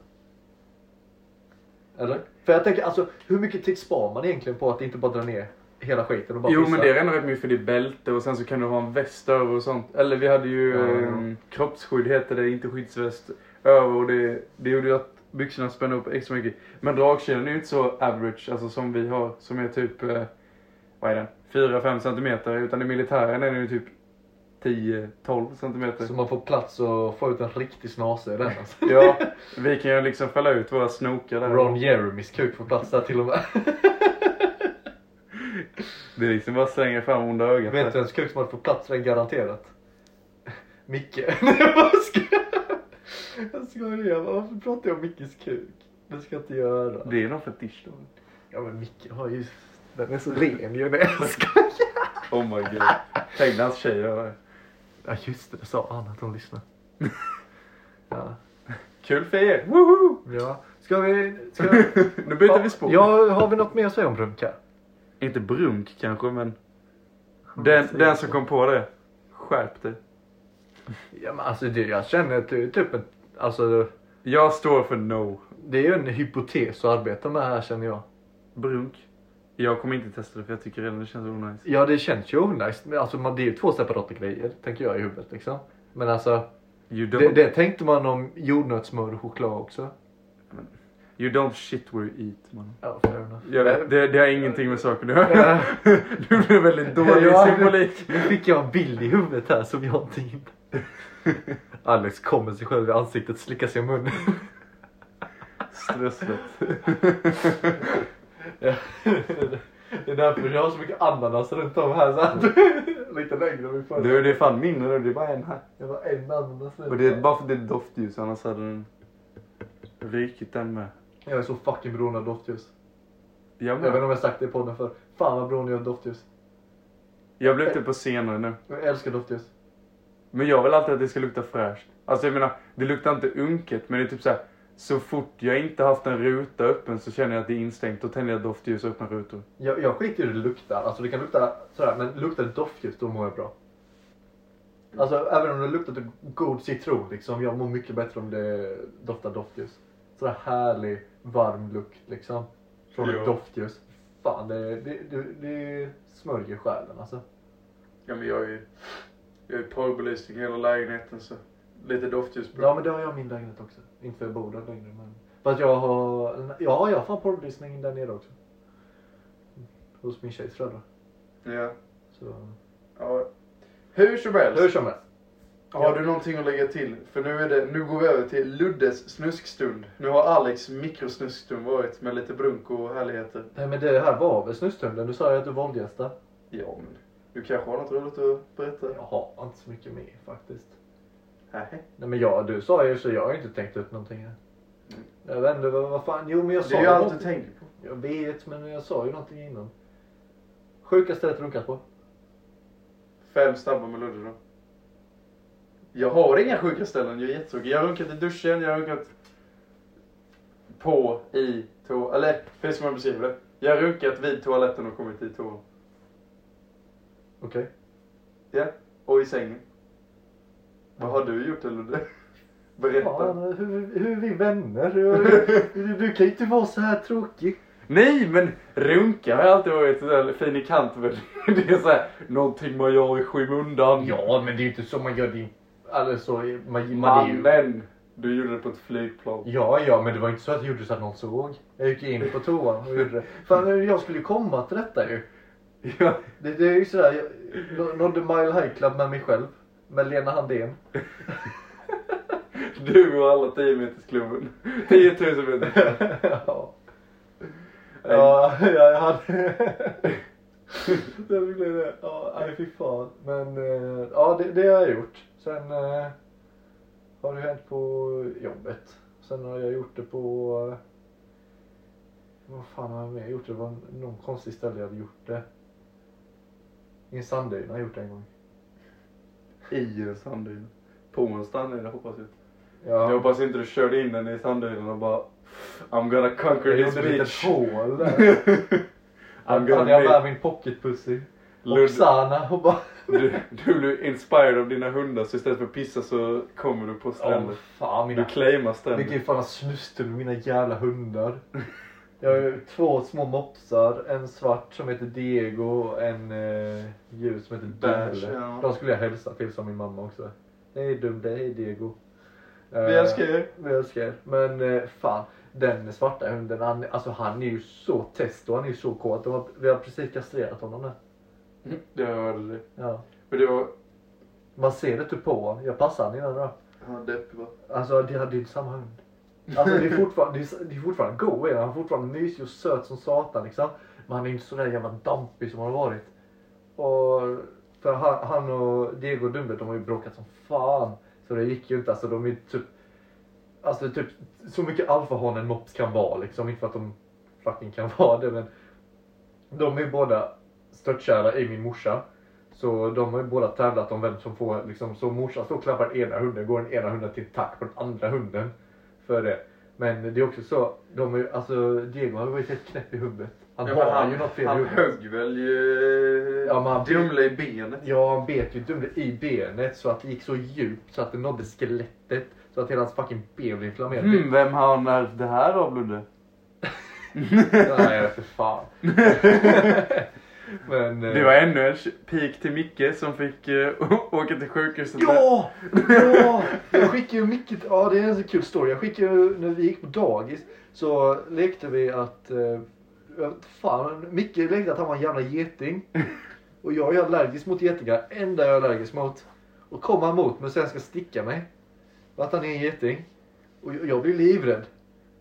Eller? För jag tänker, alltså hur mycket tid spar man egentligen på att inte bara dra ner hela skiten och bara Jo pissa? men det ändå rätt mycket för det är bälte och sen så kan du ha en väst över och sånt. Eller vi hade ju Ja. eh, kroppsskydd heter det, inte skyddsväst över och det, det gjorde ju att byxorna spände upp extra mycket. Men dragkedjan är ju inte så average, alltså som vi har, som är typ, eh, vad är den? 4-5 centimeter. Utan i militären är den ju typ 10-12 centimeter. Så man får plats och få ut en riktig snase i den alltså. Ja, vi kan ju liksom fälla ut våra snokar där. Ron Jeremys kuk får plats där till och med. Det är liksom bara slänga fram onda ögat. Vet du vems kuk som hade fått plats där garanterat? Micke. Nej jag skojar. Jag skojar. Varför pratar jag om Mickes kuk? Det ska jag inte göra. Det är någon fetisch då. Ja men Micke har ju... Den är så ren ju. Nej jag skojar. Oh my god. Tänk när hans tjej gör det. Ja just det, det sa han att hon lyssnar. Ja. Kul för er! Woho! ja. Ska vi... Ska. Nu byter vi spår. Ja, har vi något mer att säga om Brunka? Inte brunk kanske men den, den som kom på det. Skärp dig. Ja men alltså det, jag känner att det är typ en... Alltså Jag står för no. det är ju en hypotes att arbeta med här känner jag. Brunk. Jag kommer inte testa det för jag tycker redan det känns onajs. Ja det känns ju onajs. Men Alltså man, det är ju två separata grejer tänker jag i huvudet liksom. Men alltså det, det tänkte man om jordnötssmör och choklad också. You don't shit where you eat man. Ja. Jag vet, det, det har ingenting med saken att göra. Du blev väldigt dålig Ja, symbolik. Nu fick jag en bild i huvudet här som jag inte inte. Alex kommer sig själv i ansiktet, slickar sig i munnen. Stresslet. Ja. Det är därför jag har så mycket ananas runt om här så att lite längre än förra. Du, det är fan mindre nu. Det är bara en här. Det var en ananas. Och det är bara för att det är doftljus annars hade den rykit den med. Jag är så fucking beroende av doftljus. Jag, Jag vet inte om jag sagt det i podden för Fan vad beroende jag är av doftljus. jag blir inte på senare nu. Jag älskar doftljus. Men jag vill alltid att det ska lukta fräscht. Alltså jag menar, det luktar inte unket men det är typ så här. Så fort jag inte haft en ruta öppen så känner jag att det är instängt. Då tänder jag doftljus och öppnar rutor. Jag, jag skiter i hur det luktar. Alltså det kan lukta sådär men luktar det doftljus då mår jag bra. Alltså även om det luktar typ god citron liksom. Jag mår mycket bättre om det doftar doftljus. Sådär härlig varm lukt liksom. Från ett doftljus. Fan det, det, det, det smörjer själen alltså. Ja men jag är ju... Jag är porrbelysning i hela lägenheten så... Lite doftljus Ja men det har jag i min lägenhet också. Inte för jag bor där längre men. För att jag har, ja jag har fan porrbelysning där nere också. Hos min tjejs föräldrar. Ja. Så. ja. Hur som helst. Hur som helst. Har du någonting att lägga till? För nu är det, nu går vi över till Luddes snuskstund. Nu har Alex mikrosnuskstund varit med lite brunk och härligheter. Nej men det här var väl snusstunden? Du sa ju att du våldgästade. Ja men, du kanske har något roligt att berätta? Jag har inte så mycket mer faktiskt. Nej. Nej men ja, du sa ju så jag har inte tänkt ut någonting här. Mm. Jag vet inte vad, vad fan, jo men jag sa Det är ju ju allt du tänker på. Jag vet men jag sa ju någonting innan. Sjukaste stället runkat på? Fem snabba med Ludde då. Jag har inga sjuka ställen, jag är jättetråkig. Jag har runkat i duschen, jag har runkat på, i, toa. Eller hur ska man beskriva det? Jag har runkat vid toaletten och kommit i toan. Okej. Ja, och i sängen. Vad har du gjort Ludde? Berätta. Fan, hur, hur är vi vänner? Du, du, du kan ju inte vara så här tråkig. Nej men runka har jag alltid varit sådär fin i kanten. Det är såhär någonting man gör i skymundan. Ja, men det är ju inte så man gör din... Alltså, man, man ju... Mannen! Du gjorde det på ett flygplan. Ja, ja, men det var inte så att jag gjorde så att någon såg. Jag gick in på toan och gjorde det. Fan, jag skulle ju komma till detta ju. Ja. Det, det är ju sådär, jag nådde Mile High Club med mig själv. Med Lena Handén. Du och alla 10 metersklubben. 10 000 meter. ja. Ja, ja, jag hade... det blev det. Ja, nej fy fan. Men eh, ja, det, det har jag gjort. Sen eh, har det hänt på jobbet. Sen har jag gjort det på... eh, Vad fan har jag mer gjort? Det var någon konstig ställe jag hade gjort det. I en sanddyna har jag gjort det en gång. I en sanddyna. På en sanddyna hoppas jag. Ja. Jag hoppas inte du körde in den i sanddynan och bara I'm gonna conquer jag this gjorde ett beach. litet hål där. I'm Hade jag med min pocketpussy. Oksana och bara... Du, du blir inspired av dina hundar så istället för att pissa så kommer du på stränder. fan mina... Du claimar Vilken stränder. fan har snustat med mina jävla hundar. Jag har ju två små mopsar, en svart som heter Diego och en eh, ljus som heter Dumle. ja. De skulle jag hälsa till som min mamma också. Hej Dumle, hej Diego. Eh, Vi älskar er. Vi älskar er. Men eh, fan, den svarta hunden, han, alltså han är ju så testo, han är ju så kåt. Vi har precis kastrerat honom nu. Det hörde det. Ja. Men det var... Man ser det typ på. Jag passade han innan då. Han deppig va? Alltså det hade ju inte samma hund. Alltså det är fortfarande, det är, det är fortfarande go är han. Är fortfarande mysig och söt som satan liksom. Men han är inte sådär jävla dampig som han har varit. Och för han, han och Diego Dumble de har ju bråkat som fan. Så det gick ju inte. Alltså de är typ, alltså typ så mycket alfahane en mops kan vara liksom. Inte för att de fucking kan vara det men. De är båda störtkära i min morsa. Så de har ju båda tävlat om vem som får liksom, så morsan står och klappar ena hunden, går den ena hunden till tack på den andra hunden. För det. Men det är också så, de är, alltså Diego har ju varit helt knäpp i huvudet. Han Ja, har han, ju något fel i han högg väl ju Ja, men han- Dumle i benet. Ja, han bet ju Dumle i benet så att det gick så djupt så att det nådde skelettet. Så att hela hans fucking ben blev inflammerat. Hmm, vem har när det här av Ludde? Nej, för fan. Men... eh, Det var ännu en pik till Micke som fick eh, åka till sjukhuset. Ja! Ja! Jag skickade ju mycket, ja det är en så kul story. Jag skickade ju, när vi gick på dagis så lekte vi att, eh, fan, Micke lekte att han var en jävla geting. Och jag är allergisk mot getingar, enda jag är allergisk mot. Och kommer han mot mig och sen ska sticka mig. Och att han är en geting. Och jag, jag blir livrädd.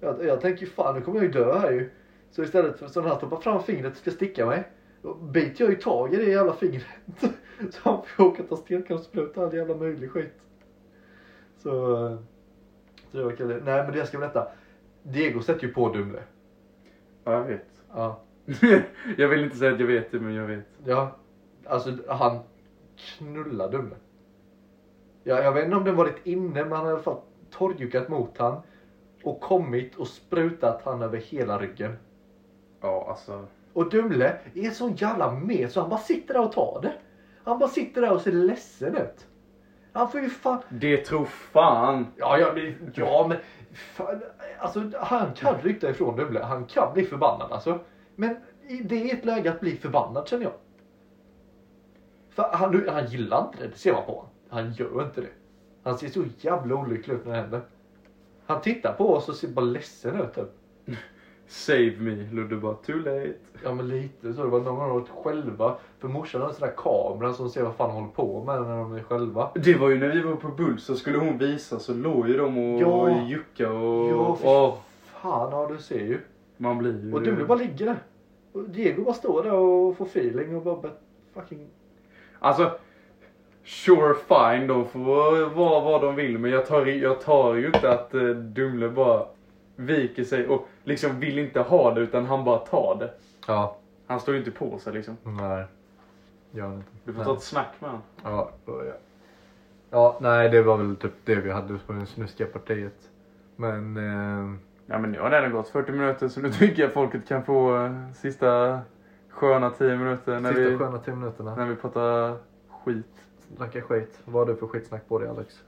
Jag, jag tänker fan nu kommer jag ju dö här ju. Så istället för så när han stoppar fram fingret och ska sticka mig. Då biter jag ju tag i det jävla fingret. Så han får åka och ta stelkrampsspruta och all jävla möjlig skit. Så, så det var kul. Nej men det jag ska berätta. Diego sätter ju på Dumle. Ja, jag vet. Ja. jag vill inte säga att jag vet det, men jag vet. Ja. Alltså han knullar Dumle. Ja, jag vet inte om den varit inne men han har i alla fall torrjuckat mot han. Och kommit och sprutat han över hela ryggen. Ja, alltså. Och Dumle är sån jävla med så han bara sitter där och tar det. Han bara sitter där och ser ledsen ut. Han får ju fan... Det tror fan. Ja, ja, men, ja, men fan, alltså, han kan rycka ifrån Dumle. Han kan bli förbannad alltså. Men det är ett läge att bli förbannad känner jag. För han, han gillar inte det, det ser man på honom. Han gör inte det. Han ser så jävla olycklig ut när det händer. Han tittar på oss och ser bara ledsen ut typ. Save me. Ludde bara, too late. Ja men lite så. Det var någon gång de varit själva. För morsan har en sån där kamera som ser vad fan de håller på med när de är själva. Det var ju när vi var på Bull så skulle hon visa så låg ju de och Ja. jucka och... Ja, fy Åh, Fan, ja du ser ju. man blir ju... Och du bara ligger där. Och Diego bara står där och får feeling och bara fucking... Alltså, sure fine, de får vara vad de vill men jag tar, jag tar ju inte att eh, Dumle bara viker sig och liksom vill inte ha det utan han bara tar det. Ja. Han står ju inte på sig liksom. Nej. Gör inte. Du får Nej. ta ett snack med honom. Ja, börja. Ja, nej det var väl typ det vi hade på det snuskiga partiet. Men... Eh, Ja men nu har det gått 40 minuter så nu tycker jag folket kan få eh, sista sköna 10 minuter när, sista vi, sköna tio minuterna. när vi pratar skit. Snacka skit. Vad har du för skitsnack på dig Alex?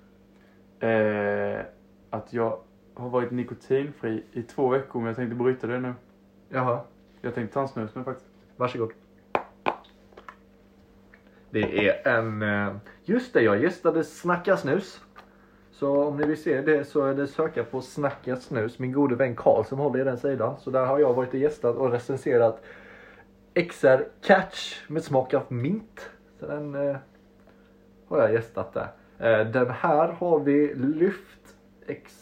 Eh, att jag har varit nikotinfri i två veckor men jag tänkte bryta det nu. Jaha, Jag tänkte ta en snus nu faktiskt. varsågod. Det är en... eh, Just det, jag gästade Snacka Snus. Så om ni vill se det så är det söka på Snacka Snus. Min gode vän Karl som håller i den sidan. Så där har jag varit och gästat och recenserat XR Catch med smak av mint. Så den eh, har jag gästat där. Eh, den här har vi Lyft Extra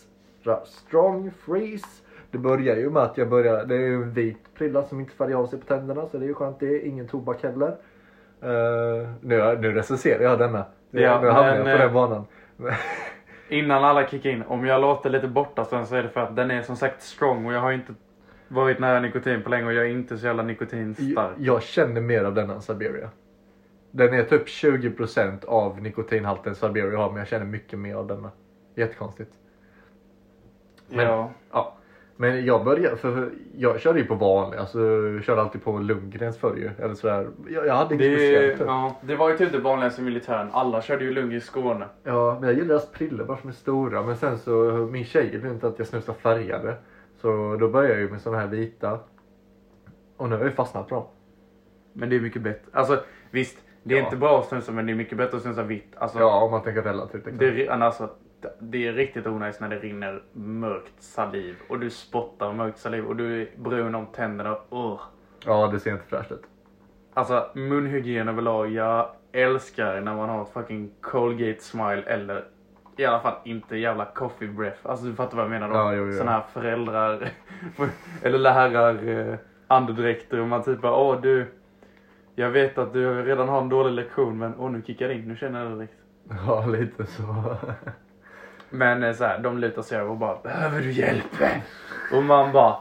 Strong Freeze. Det börjar ju med att jag börjar, det är ju en vit prilla som inte färgar av sig på tänderna så det är ju skönt det. Ingen tobak heller. Eh, nu, nu recenserar jag denna. Ja, nu hamnar jag på eh, den banan. Innan alla kickar in, om jag låter lite borta så är det för att den är som sagt strong och jag har inte varit nära nikotin på länge och jag är inte så jävla nikotinstark. jag, jag känner mer av denna än Siberia. Den är typ 20% av nikotinhalten Siberia har men jag känner mycket mer av denna. Jättekonstigt. Men, Ja. ja. Men jag började, för jag körde ju på vanlig, alltså jag körde alltid på Lundgrens förr ju. Eller sådär. Jag, jag hade inget Det, speciellt. ja, det var ju typ det vanligaste i militären. Alla körde ju lugg i Skåne. Ja, men jag gillar deras prillor bara de är stora. Men sen så, min tjej vill inte att jag snusar färgade. Så då började jag ju med såna här vita. Och nu har jag ju fastnat på dem. Men det är mycket bättre. Alltså visst, det är Ja. inte bra att snusa men det är mycket bättre att snusa vitt. Alltså, Ja, om man tänker relativt. Liksom. det, är- alltså, det är riktigt onajs när det rinner mörkt saliv och du spottar mörkt saliv och du är brun om tänderna. Ugh. Ja, det ser inte fräscht ut. Alltså munhygien överlag. Jag älskar när man har ett fucking Colgate smile eller i alla fall inte jävla coffee breath. Alltså du fattar vad jag menar då. Ja, jo, jo. Såna här föräldrar eller lärare eh, andedräkter och man typ bara åh du. Jag vet att du redan har en dålig lektion men åh nu kickar det in, nu känner jag det direkt. Ja, lite så. Men eh, så här, de lutar sig över och bara behöver du hjälp? Och man bara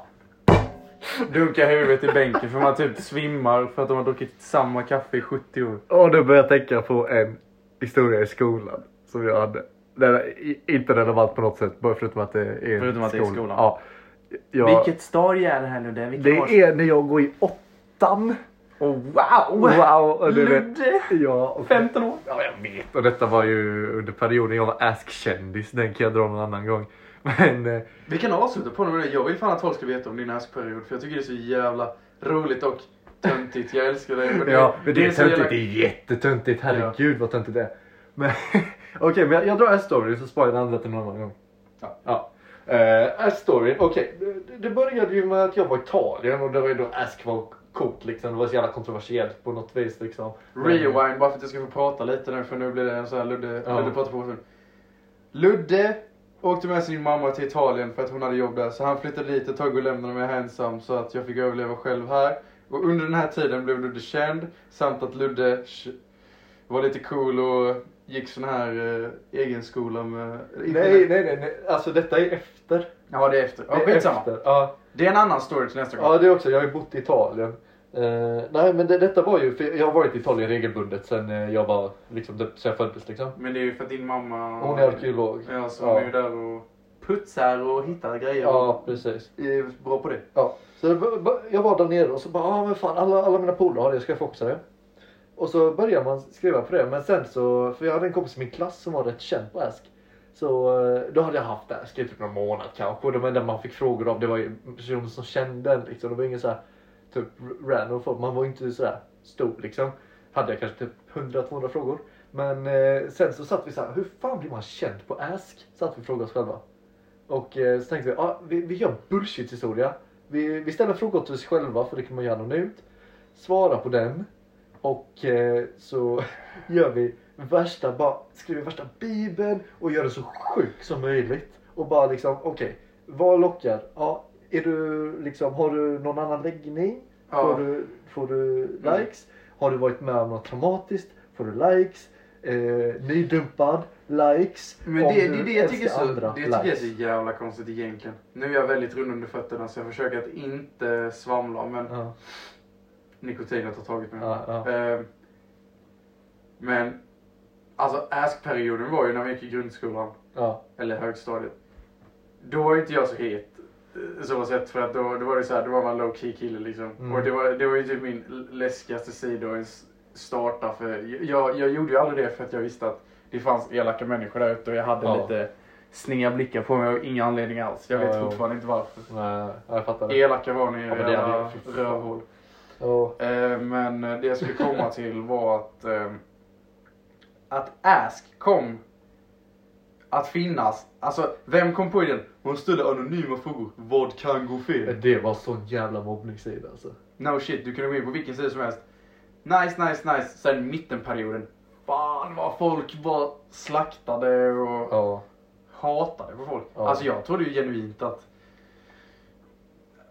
dunkar huvudet i bänken för man typ svimmar för att de har druckit samma kaffe i 70 år. Och då börjar jag tänka på en historia i skolan som jag hade. Den är inte relevant på något sätt, bara förutom att det är Förutom att det är skolan. Ja. Jag, Vilket stadie är det här nu? Det, Vilken års- det är när jag går i åttan. Oh, wow! Wow! Och du vet, ja, och, 15 år. ja, jag vet. Och detta var ju under perioden jag var Ask-kändis. Den kan jag dra någon annan gång. Men eh, Vi kan avsluta på det. Jag vill fan att folk ska veta om din askperiod för jag tycker det är så jävla roligt och töntigt. Jag älskar det. Men Ja, men det är så töntigt. jävla- Det är jättetöntigt. Herregud vad töntigt det är. Men okej, men jag, jag drar en story så sparar jag den andra till någon annan gång. Ja. ja. Uh, Ask story, okej. Det, det började ju med att jag var i Italien och det var ju då Ask var coolt liksom. Det var så jävla kontroversiellt på något vis liksom. Rewind bara för att jag ska få prata lite nu för nu blir det en sån här Ludde, Ja. Ludde pratar på sig. Ludde åkte med sin mamma till Italien för att hon hade jobb där så han flyttade dit ett tag och lämnade mig här ensam så att jag fick överleva själv här. Och under den här tiden blev Ludde känd samt att Ludde var lite cool och gick sån här eh, egenskola med... Nej, nej, nej, nej. Alltså detta är efter. Ja det är efter. Ja, Det är skitsamma. efter. Ja. Det är en annan story till nästa gång. Ja, det också. Jag har ju bott i Italien. Eh, nej, men det, detta var ju, för jag har varit i Italien regelbundet sen eh, jag var, liksom, sen jag föddes liksom. Men det är ju för att din mamma... Hon är arkeolog. Ja, så hon är ju där och putsar och hittar grejer. Ja, precis. Är bra på det. Ja, så jag var där nere och så bara, ah, men fan alla, alla mina polare har det, ska jag få också det? Och så börjar man skriva på det, men sen så, för jag hade en kompis i min klass som var rätt känd på Ask. Så eh, då hade jag haft Ask i typ någon månad kanske och de enda man fick frågor av det var ju personer som kände en liksom. Det var ingen så här typ random folk, man var ju inte sådär stor liksom. Hade jag kanske typ 100-200 frågor. Men eh, sen så satt vi så här, hur fan blir man känd på Ask? Satt vi och frågade oss själva. Och eh, så tänkte vi, ah, vi, vi gör bullshit-historia. Vi, vi ställer frågor till oss själva, för det kan man göra anonymt. Svara på den. Och eh, så gör vi värsta, bara skriver värsta bibeln och gör det så sjukt som möjligt. Och bara liksom, okej, vad lockar? Ja, är du liksom, har du någon annan läggning? Ja. Får, du, får du likes? Har du varit med om något traumatiskt? Får du likes? Eh, nydumpad? Likes? Men det, det, det, jag tycker så, andra, det tycker jag är så jävla konstigt egentligen. Nu är jag väldigt rund under fötterna så jag försöker att inte svamla men Ja, nikotinet har tagit mig. ja, ja. Eh, men alltså askperioden var ju när vi gick i grundskolan. ja. eller högstadiet. Då var inte jag så het. eh, Så sett för att då, då var det så här, då var man low key kille liksom. Mm. Och det var, det var ju typ min läskigaste sida att ens starta för jag, jag gjorde ju aldrig det för att jag visste att det fanns elaka människor där ute och jag hade Ja. lite sningar blickar på mig av ingen anledning alls. Jag vet Ja, fortfarande inte varför. Nej, jag fattar det. Elaka var ni Ja, era rövhål. Ja. Eh, men det jag skulle komma till var att eh, att Ask kom att finnas. Alltså, vem kom på idén? Man ställer anonyma frågor. Vad kan gå fel? Det var sån jävla mobbningssida alltså. No shit, du kunde gå in på vilken sida som helst. Nice, nice, nice. Sen mittenperioden. Fan vad folk var slaktade och Ja. hatade på folk. Ja. Alltså jag trodde ju genuint att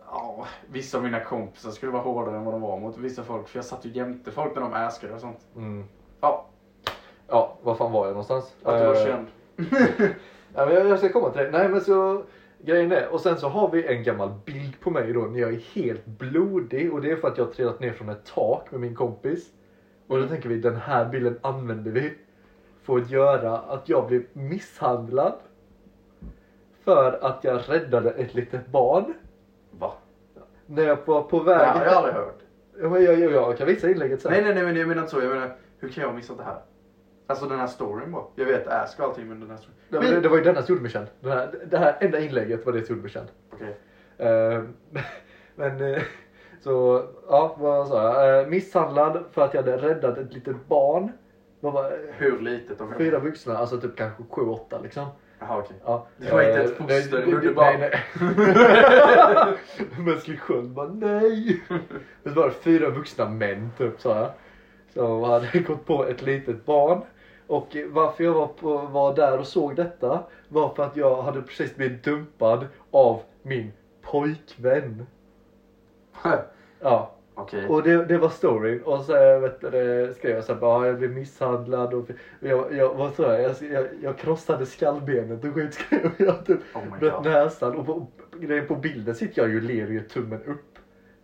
ja, vissa av mina kompisar skulle vara hårdare än vad de var mot vissa folk. För jag satt ju jämte folk när de äskade och sånt. Mm. Ja, Ja, var fan var jag någonstans? att du var Eh, känd. Ja, men jag, jag ska komma till det. Nej men så grejen är, och sen så har vi en gammal bild på mig då när jag är helt blodig och det är för att jag har trillat ner från ett tak med min kompis. Och då tänker vi den här bilden använder vi för att göra att jag blev misshandlad. För att jag räddade ett litet barn. Va? När jag var på Det väg... här har jag aldrig hört. Ja, men jag, jag, jag kan visa inlägget sen. Nej, nej, nej, men jag menar inte så. Jag menar, hur kan jag ha missat det här? Alltså den här storyn bara. Jag vet Ask och allting, men den här storyn. Ja, men det, det var ju denna som gjorde mig känd. Det här, det här enda inlägget var det som gjorde mig känd. Okej. Eh, men eh, så, ja vad sa jag? Eh, misshandlad för att jag hade räddat ett litet barn. Vad var, Hur litet de fyra vuxna, alltså typ kanske sju, åtta liksom. Jaha, okej. Ja. Det var inte Eh, ett foster, nej, du nej, bara- nej, nej. Mänsklig sköld bara nej. Men så var det fyra vuxna män typ sa jag. Som hade gått på ett litet barn. Och varför jag var, på, var där och såg detta var för att jag hade precis blivit dumpad av min pojkvän. Ja, Okej. och det, det var storyn. Och så vet du, skrev jag så här, bara, jag blev misshandlad och jag, jag, vad sa jag? Jag, jag, jag krossade skallbenet och skit skrev jag. Typ, Oh bröt näsan och på, på bilden sitter jag ju och ler gör tummen upp.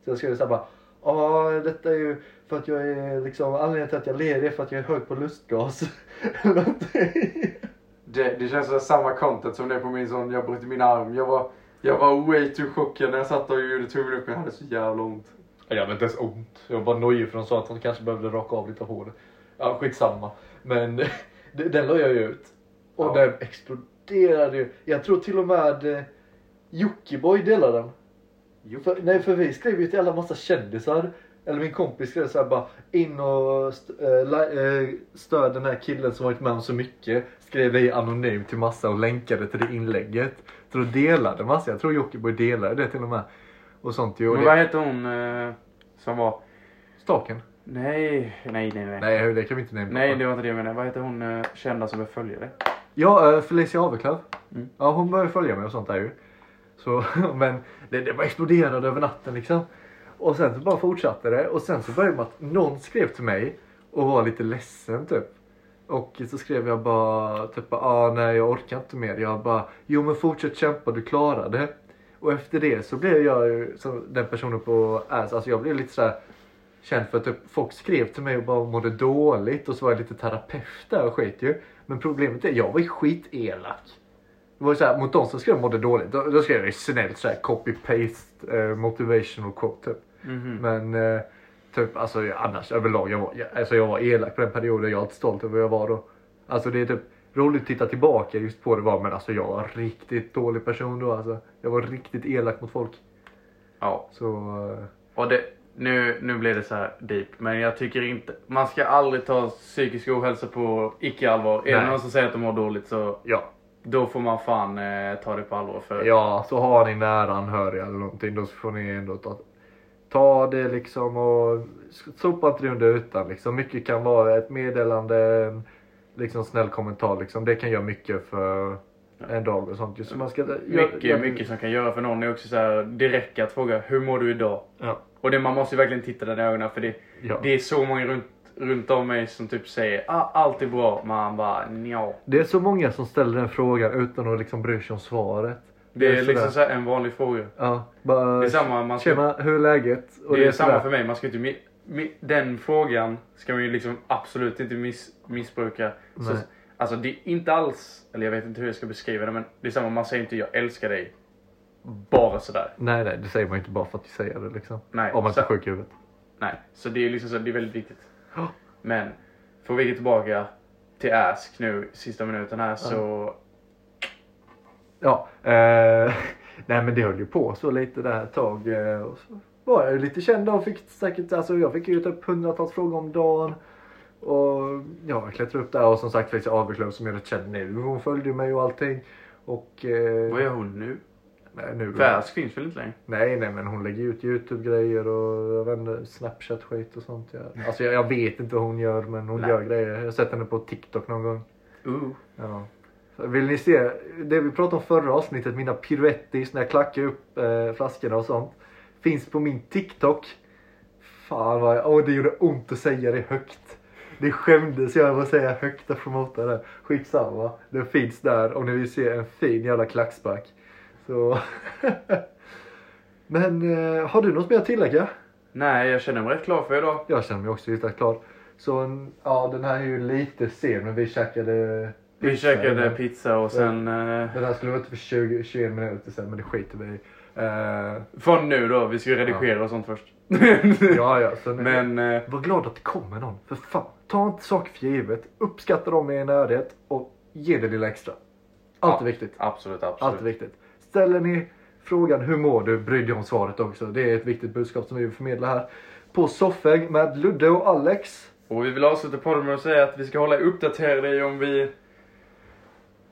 Så jag skrev så här bara, ja detta är ju för att jag är liksom, anledningen till att jag ler är för att jag är hög på lustgas. Det, det känns som samma content som det på min sån, jag bröt min arm. Jag var, jag var way too chockad när jag satt och gjorde tummen upp. Jag hade så jävla ont. Jag hade inte ens ont. Jag var nojig för de sa att de kanske behövde raka av lite hår. Ja, skitsamma. Men den la jag ju ut. Och Ja. den exploderade ju. Jag tror till och med eh, Jockiboi delade den. För, nej, för vi skrev ju till alla massa kändisar. Eller min kompis skrev så här bara in och st- eh, eh, stöd den här killen som varit med om så mycket. Skrev vi anonymt till massa och länkade till det inlägget. Så då delade massa. Jag tror Jockiboi delade det till och med. Och sånt ju. Och Men det- vad hette hon eh, som var... Staken? Nej, nej, nej, nej. Nej, det kan vi inte nämna. Nej, det var inte det jag menade. Vad heter hon kända som är följare? Ja, Felicia Aveklöv. Mm. Ja, hon började följa mig och sånt där ju. Så, men det, det bara exploderade över natten liksom. Och sen så bara fortsatte det. Och sen så började med att någon skrev till mig och var lite ledsen typ. Och så skrev jag bara typ ah, nej jag orkar inte mer. Jag bara jo men fortsätt kämpa du klarar det. Och efter det så blev jag ju som den personen på Ass. Alltså jag blev lite sådär känd för att typ, folk skrev till mig och bara mådde dåligt och så var jag lite terapeut där och skit ju. Men problemet är jag var ju skitelak. Det var ju såhär mot de som skrev mådde dåligt. Då, då skrev jag ju snällt såhär copy-paste eh, motivational quote typ. Mhm. Men eh, typ alltså annars överlag jag var, jag, alltså, jag var elak på den perioden. Jag är inte stolt över vad jag var då. Alltså det är typ roligt att titta tillbaka just på det var men alltså jag var en riktigt dålig person då alltså. Jag var riktigt elak mot folk. Ja. Så eh, Och det, nu, nu blir det så här deep, men jag tycker inte... Man ska aldrig ta psykisk ohälsa på icke-allvar. Är det någon som säger att de mår dåligt så ja. Då får man fan eh, ta det på allvar. För Ja, så har ni nära anhöriga eller någonting då får ni ändå ta, ta det liksom och sopa inte det under ytan liksom. Mycket kan vara ett meddelande, en liksom snäll kommentar liksom. Det kan göra mycket för en dag och sånt. Just så man ska, mycket, jag- mycket som kan göra för någon är också så här, det räcker att fråga hur mår du idag? Ja. Och det, man måste ju verkligen titta den i ögonen för det, Ja. det är så många runt, runt om mig som typ säger ah, allt är bra. Man bara nja. Det är så många som ställer den frågan utan att liksom bry sig om svaret. Det är sådär. liksom så en vanlig fråga. Ja, bara, Det är samma, man ska, Tjena, hur är läget? Och det är samma sådär. för mig. Man ska inte, den frågan ska man ju liksom absolut inte miss, missbruka. Så, alltså det är inte alls, eller jag vet inte hur jag ska beskriva det men det är samma, man säger inte jag älskar dig. Bara sådär. Nej, nej, det säger man ju inte bara för att säga det liksom. Nej, Om man inte är sjuk i huvudet. Nej, så det är liksom så, det är väldigt viktigt. Men, får vi gå tillbaka till Ask nu, sista minuten här så... Ja, eh, nej men det höll ju på så lite där ett tag. Eh, och så var jag ju lite känd och fick säkert, alltså jag fick ju typ hundratals frågor om dagen. Och ja, jag klättrade upp där och som sagt Felicia Aberklöv som är rätt känd nu. Hon följde mig och allting. Och... Eh, Vad gör hon nu? Nej, nu Färsk finns väl inte längre? Nej, nej men hon lägger ut Youtube-grejer och jag Snapchat-skit och sånt. Ja. Alltså jag, jag vet inte vad hon gör men hon Nej. gör grejer. Jag har sett henne på TikTok någon gång. Uh. Ja. Vill ni se det vi pratade om förra avsnittet, mina piruettis när jag klackar upp eh, flaskorna och sånt. Finns på min TikTok. Fan vad jag, åh det gjorde ont att säga det högt. Det skämdes jag att säga högt och promota det. Skitsamma. Det finns där om ni vill se en fin jävla klackspark. Så. Men eh, har du något mer att tillägga? Nej, jag känner mig rätt klar för idag. Jag känner mig också hyfsat klar. Så ja den här är ju lite sen men vi käkade Vi pizza käkade innan. pizza och sen... Eh, Den här skulle vara för 20, 21 minuter sen men det skiter vi i. Eh, från nu då, vi ska ju redigera och sånt först. ja ja, så Men... Eh, var glad att det kommer någon. För fan, ta inte saker för givet. Uppskatta dem i er närhet och ge det lilla extra. Allt är Ja. viktigt. absolut, Allt absolut. är viktigt. Ställer ni frågan hur mår du, bry dig om svaret också. Det är ett viktigt budskap som vi vill förmedla här. På Soffäng med Ludde och Alex. Och vi vill avsluta podden med att säga att vi ska hålla er uppdaterade om vi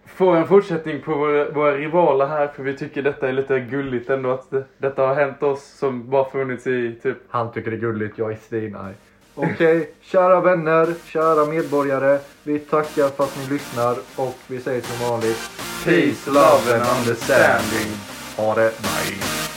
får en fortsättning på våra, våra rivaler här. För vi tycker detta är lite gulligt ändå att det, detta har hänt oss som bara funnits i typ... Han tycker det är gulligt, jag är svinarg. Okej, kära vänner, kära medborgare. Vi tackar för att ni lyssnar och vi säger som vanligt Peace, love and understanding. Ha det, bye.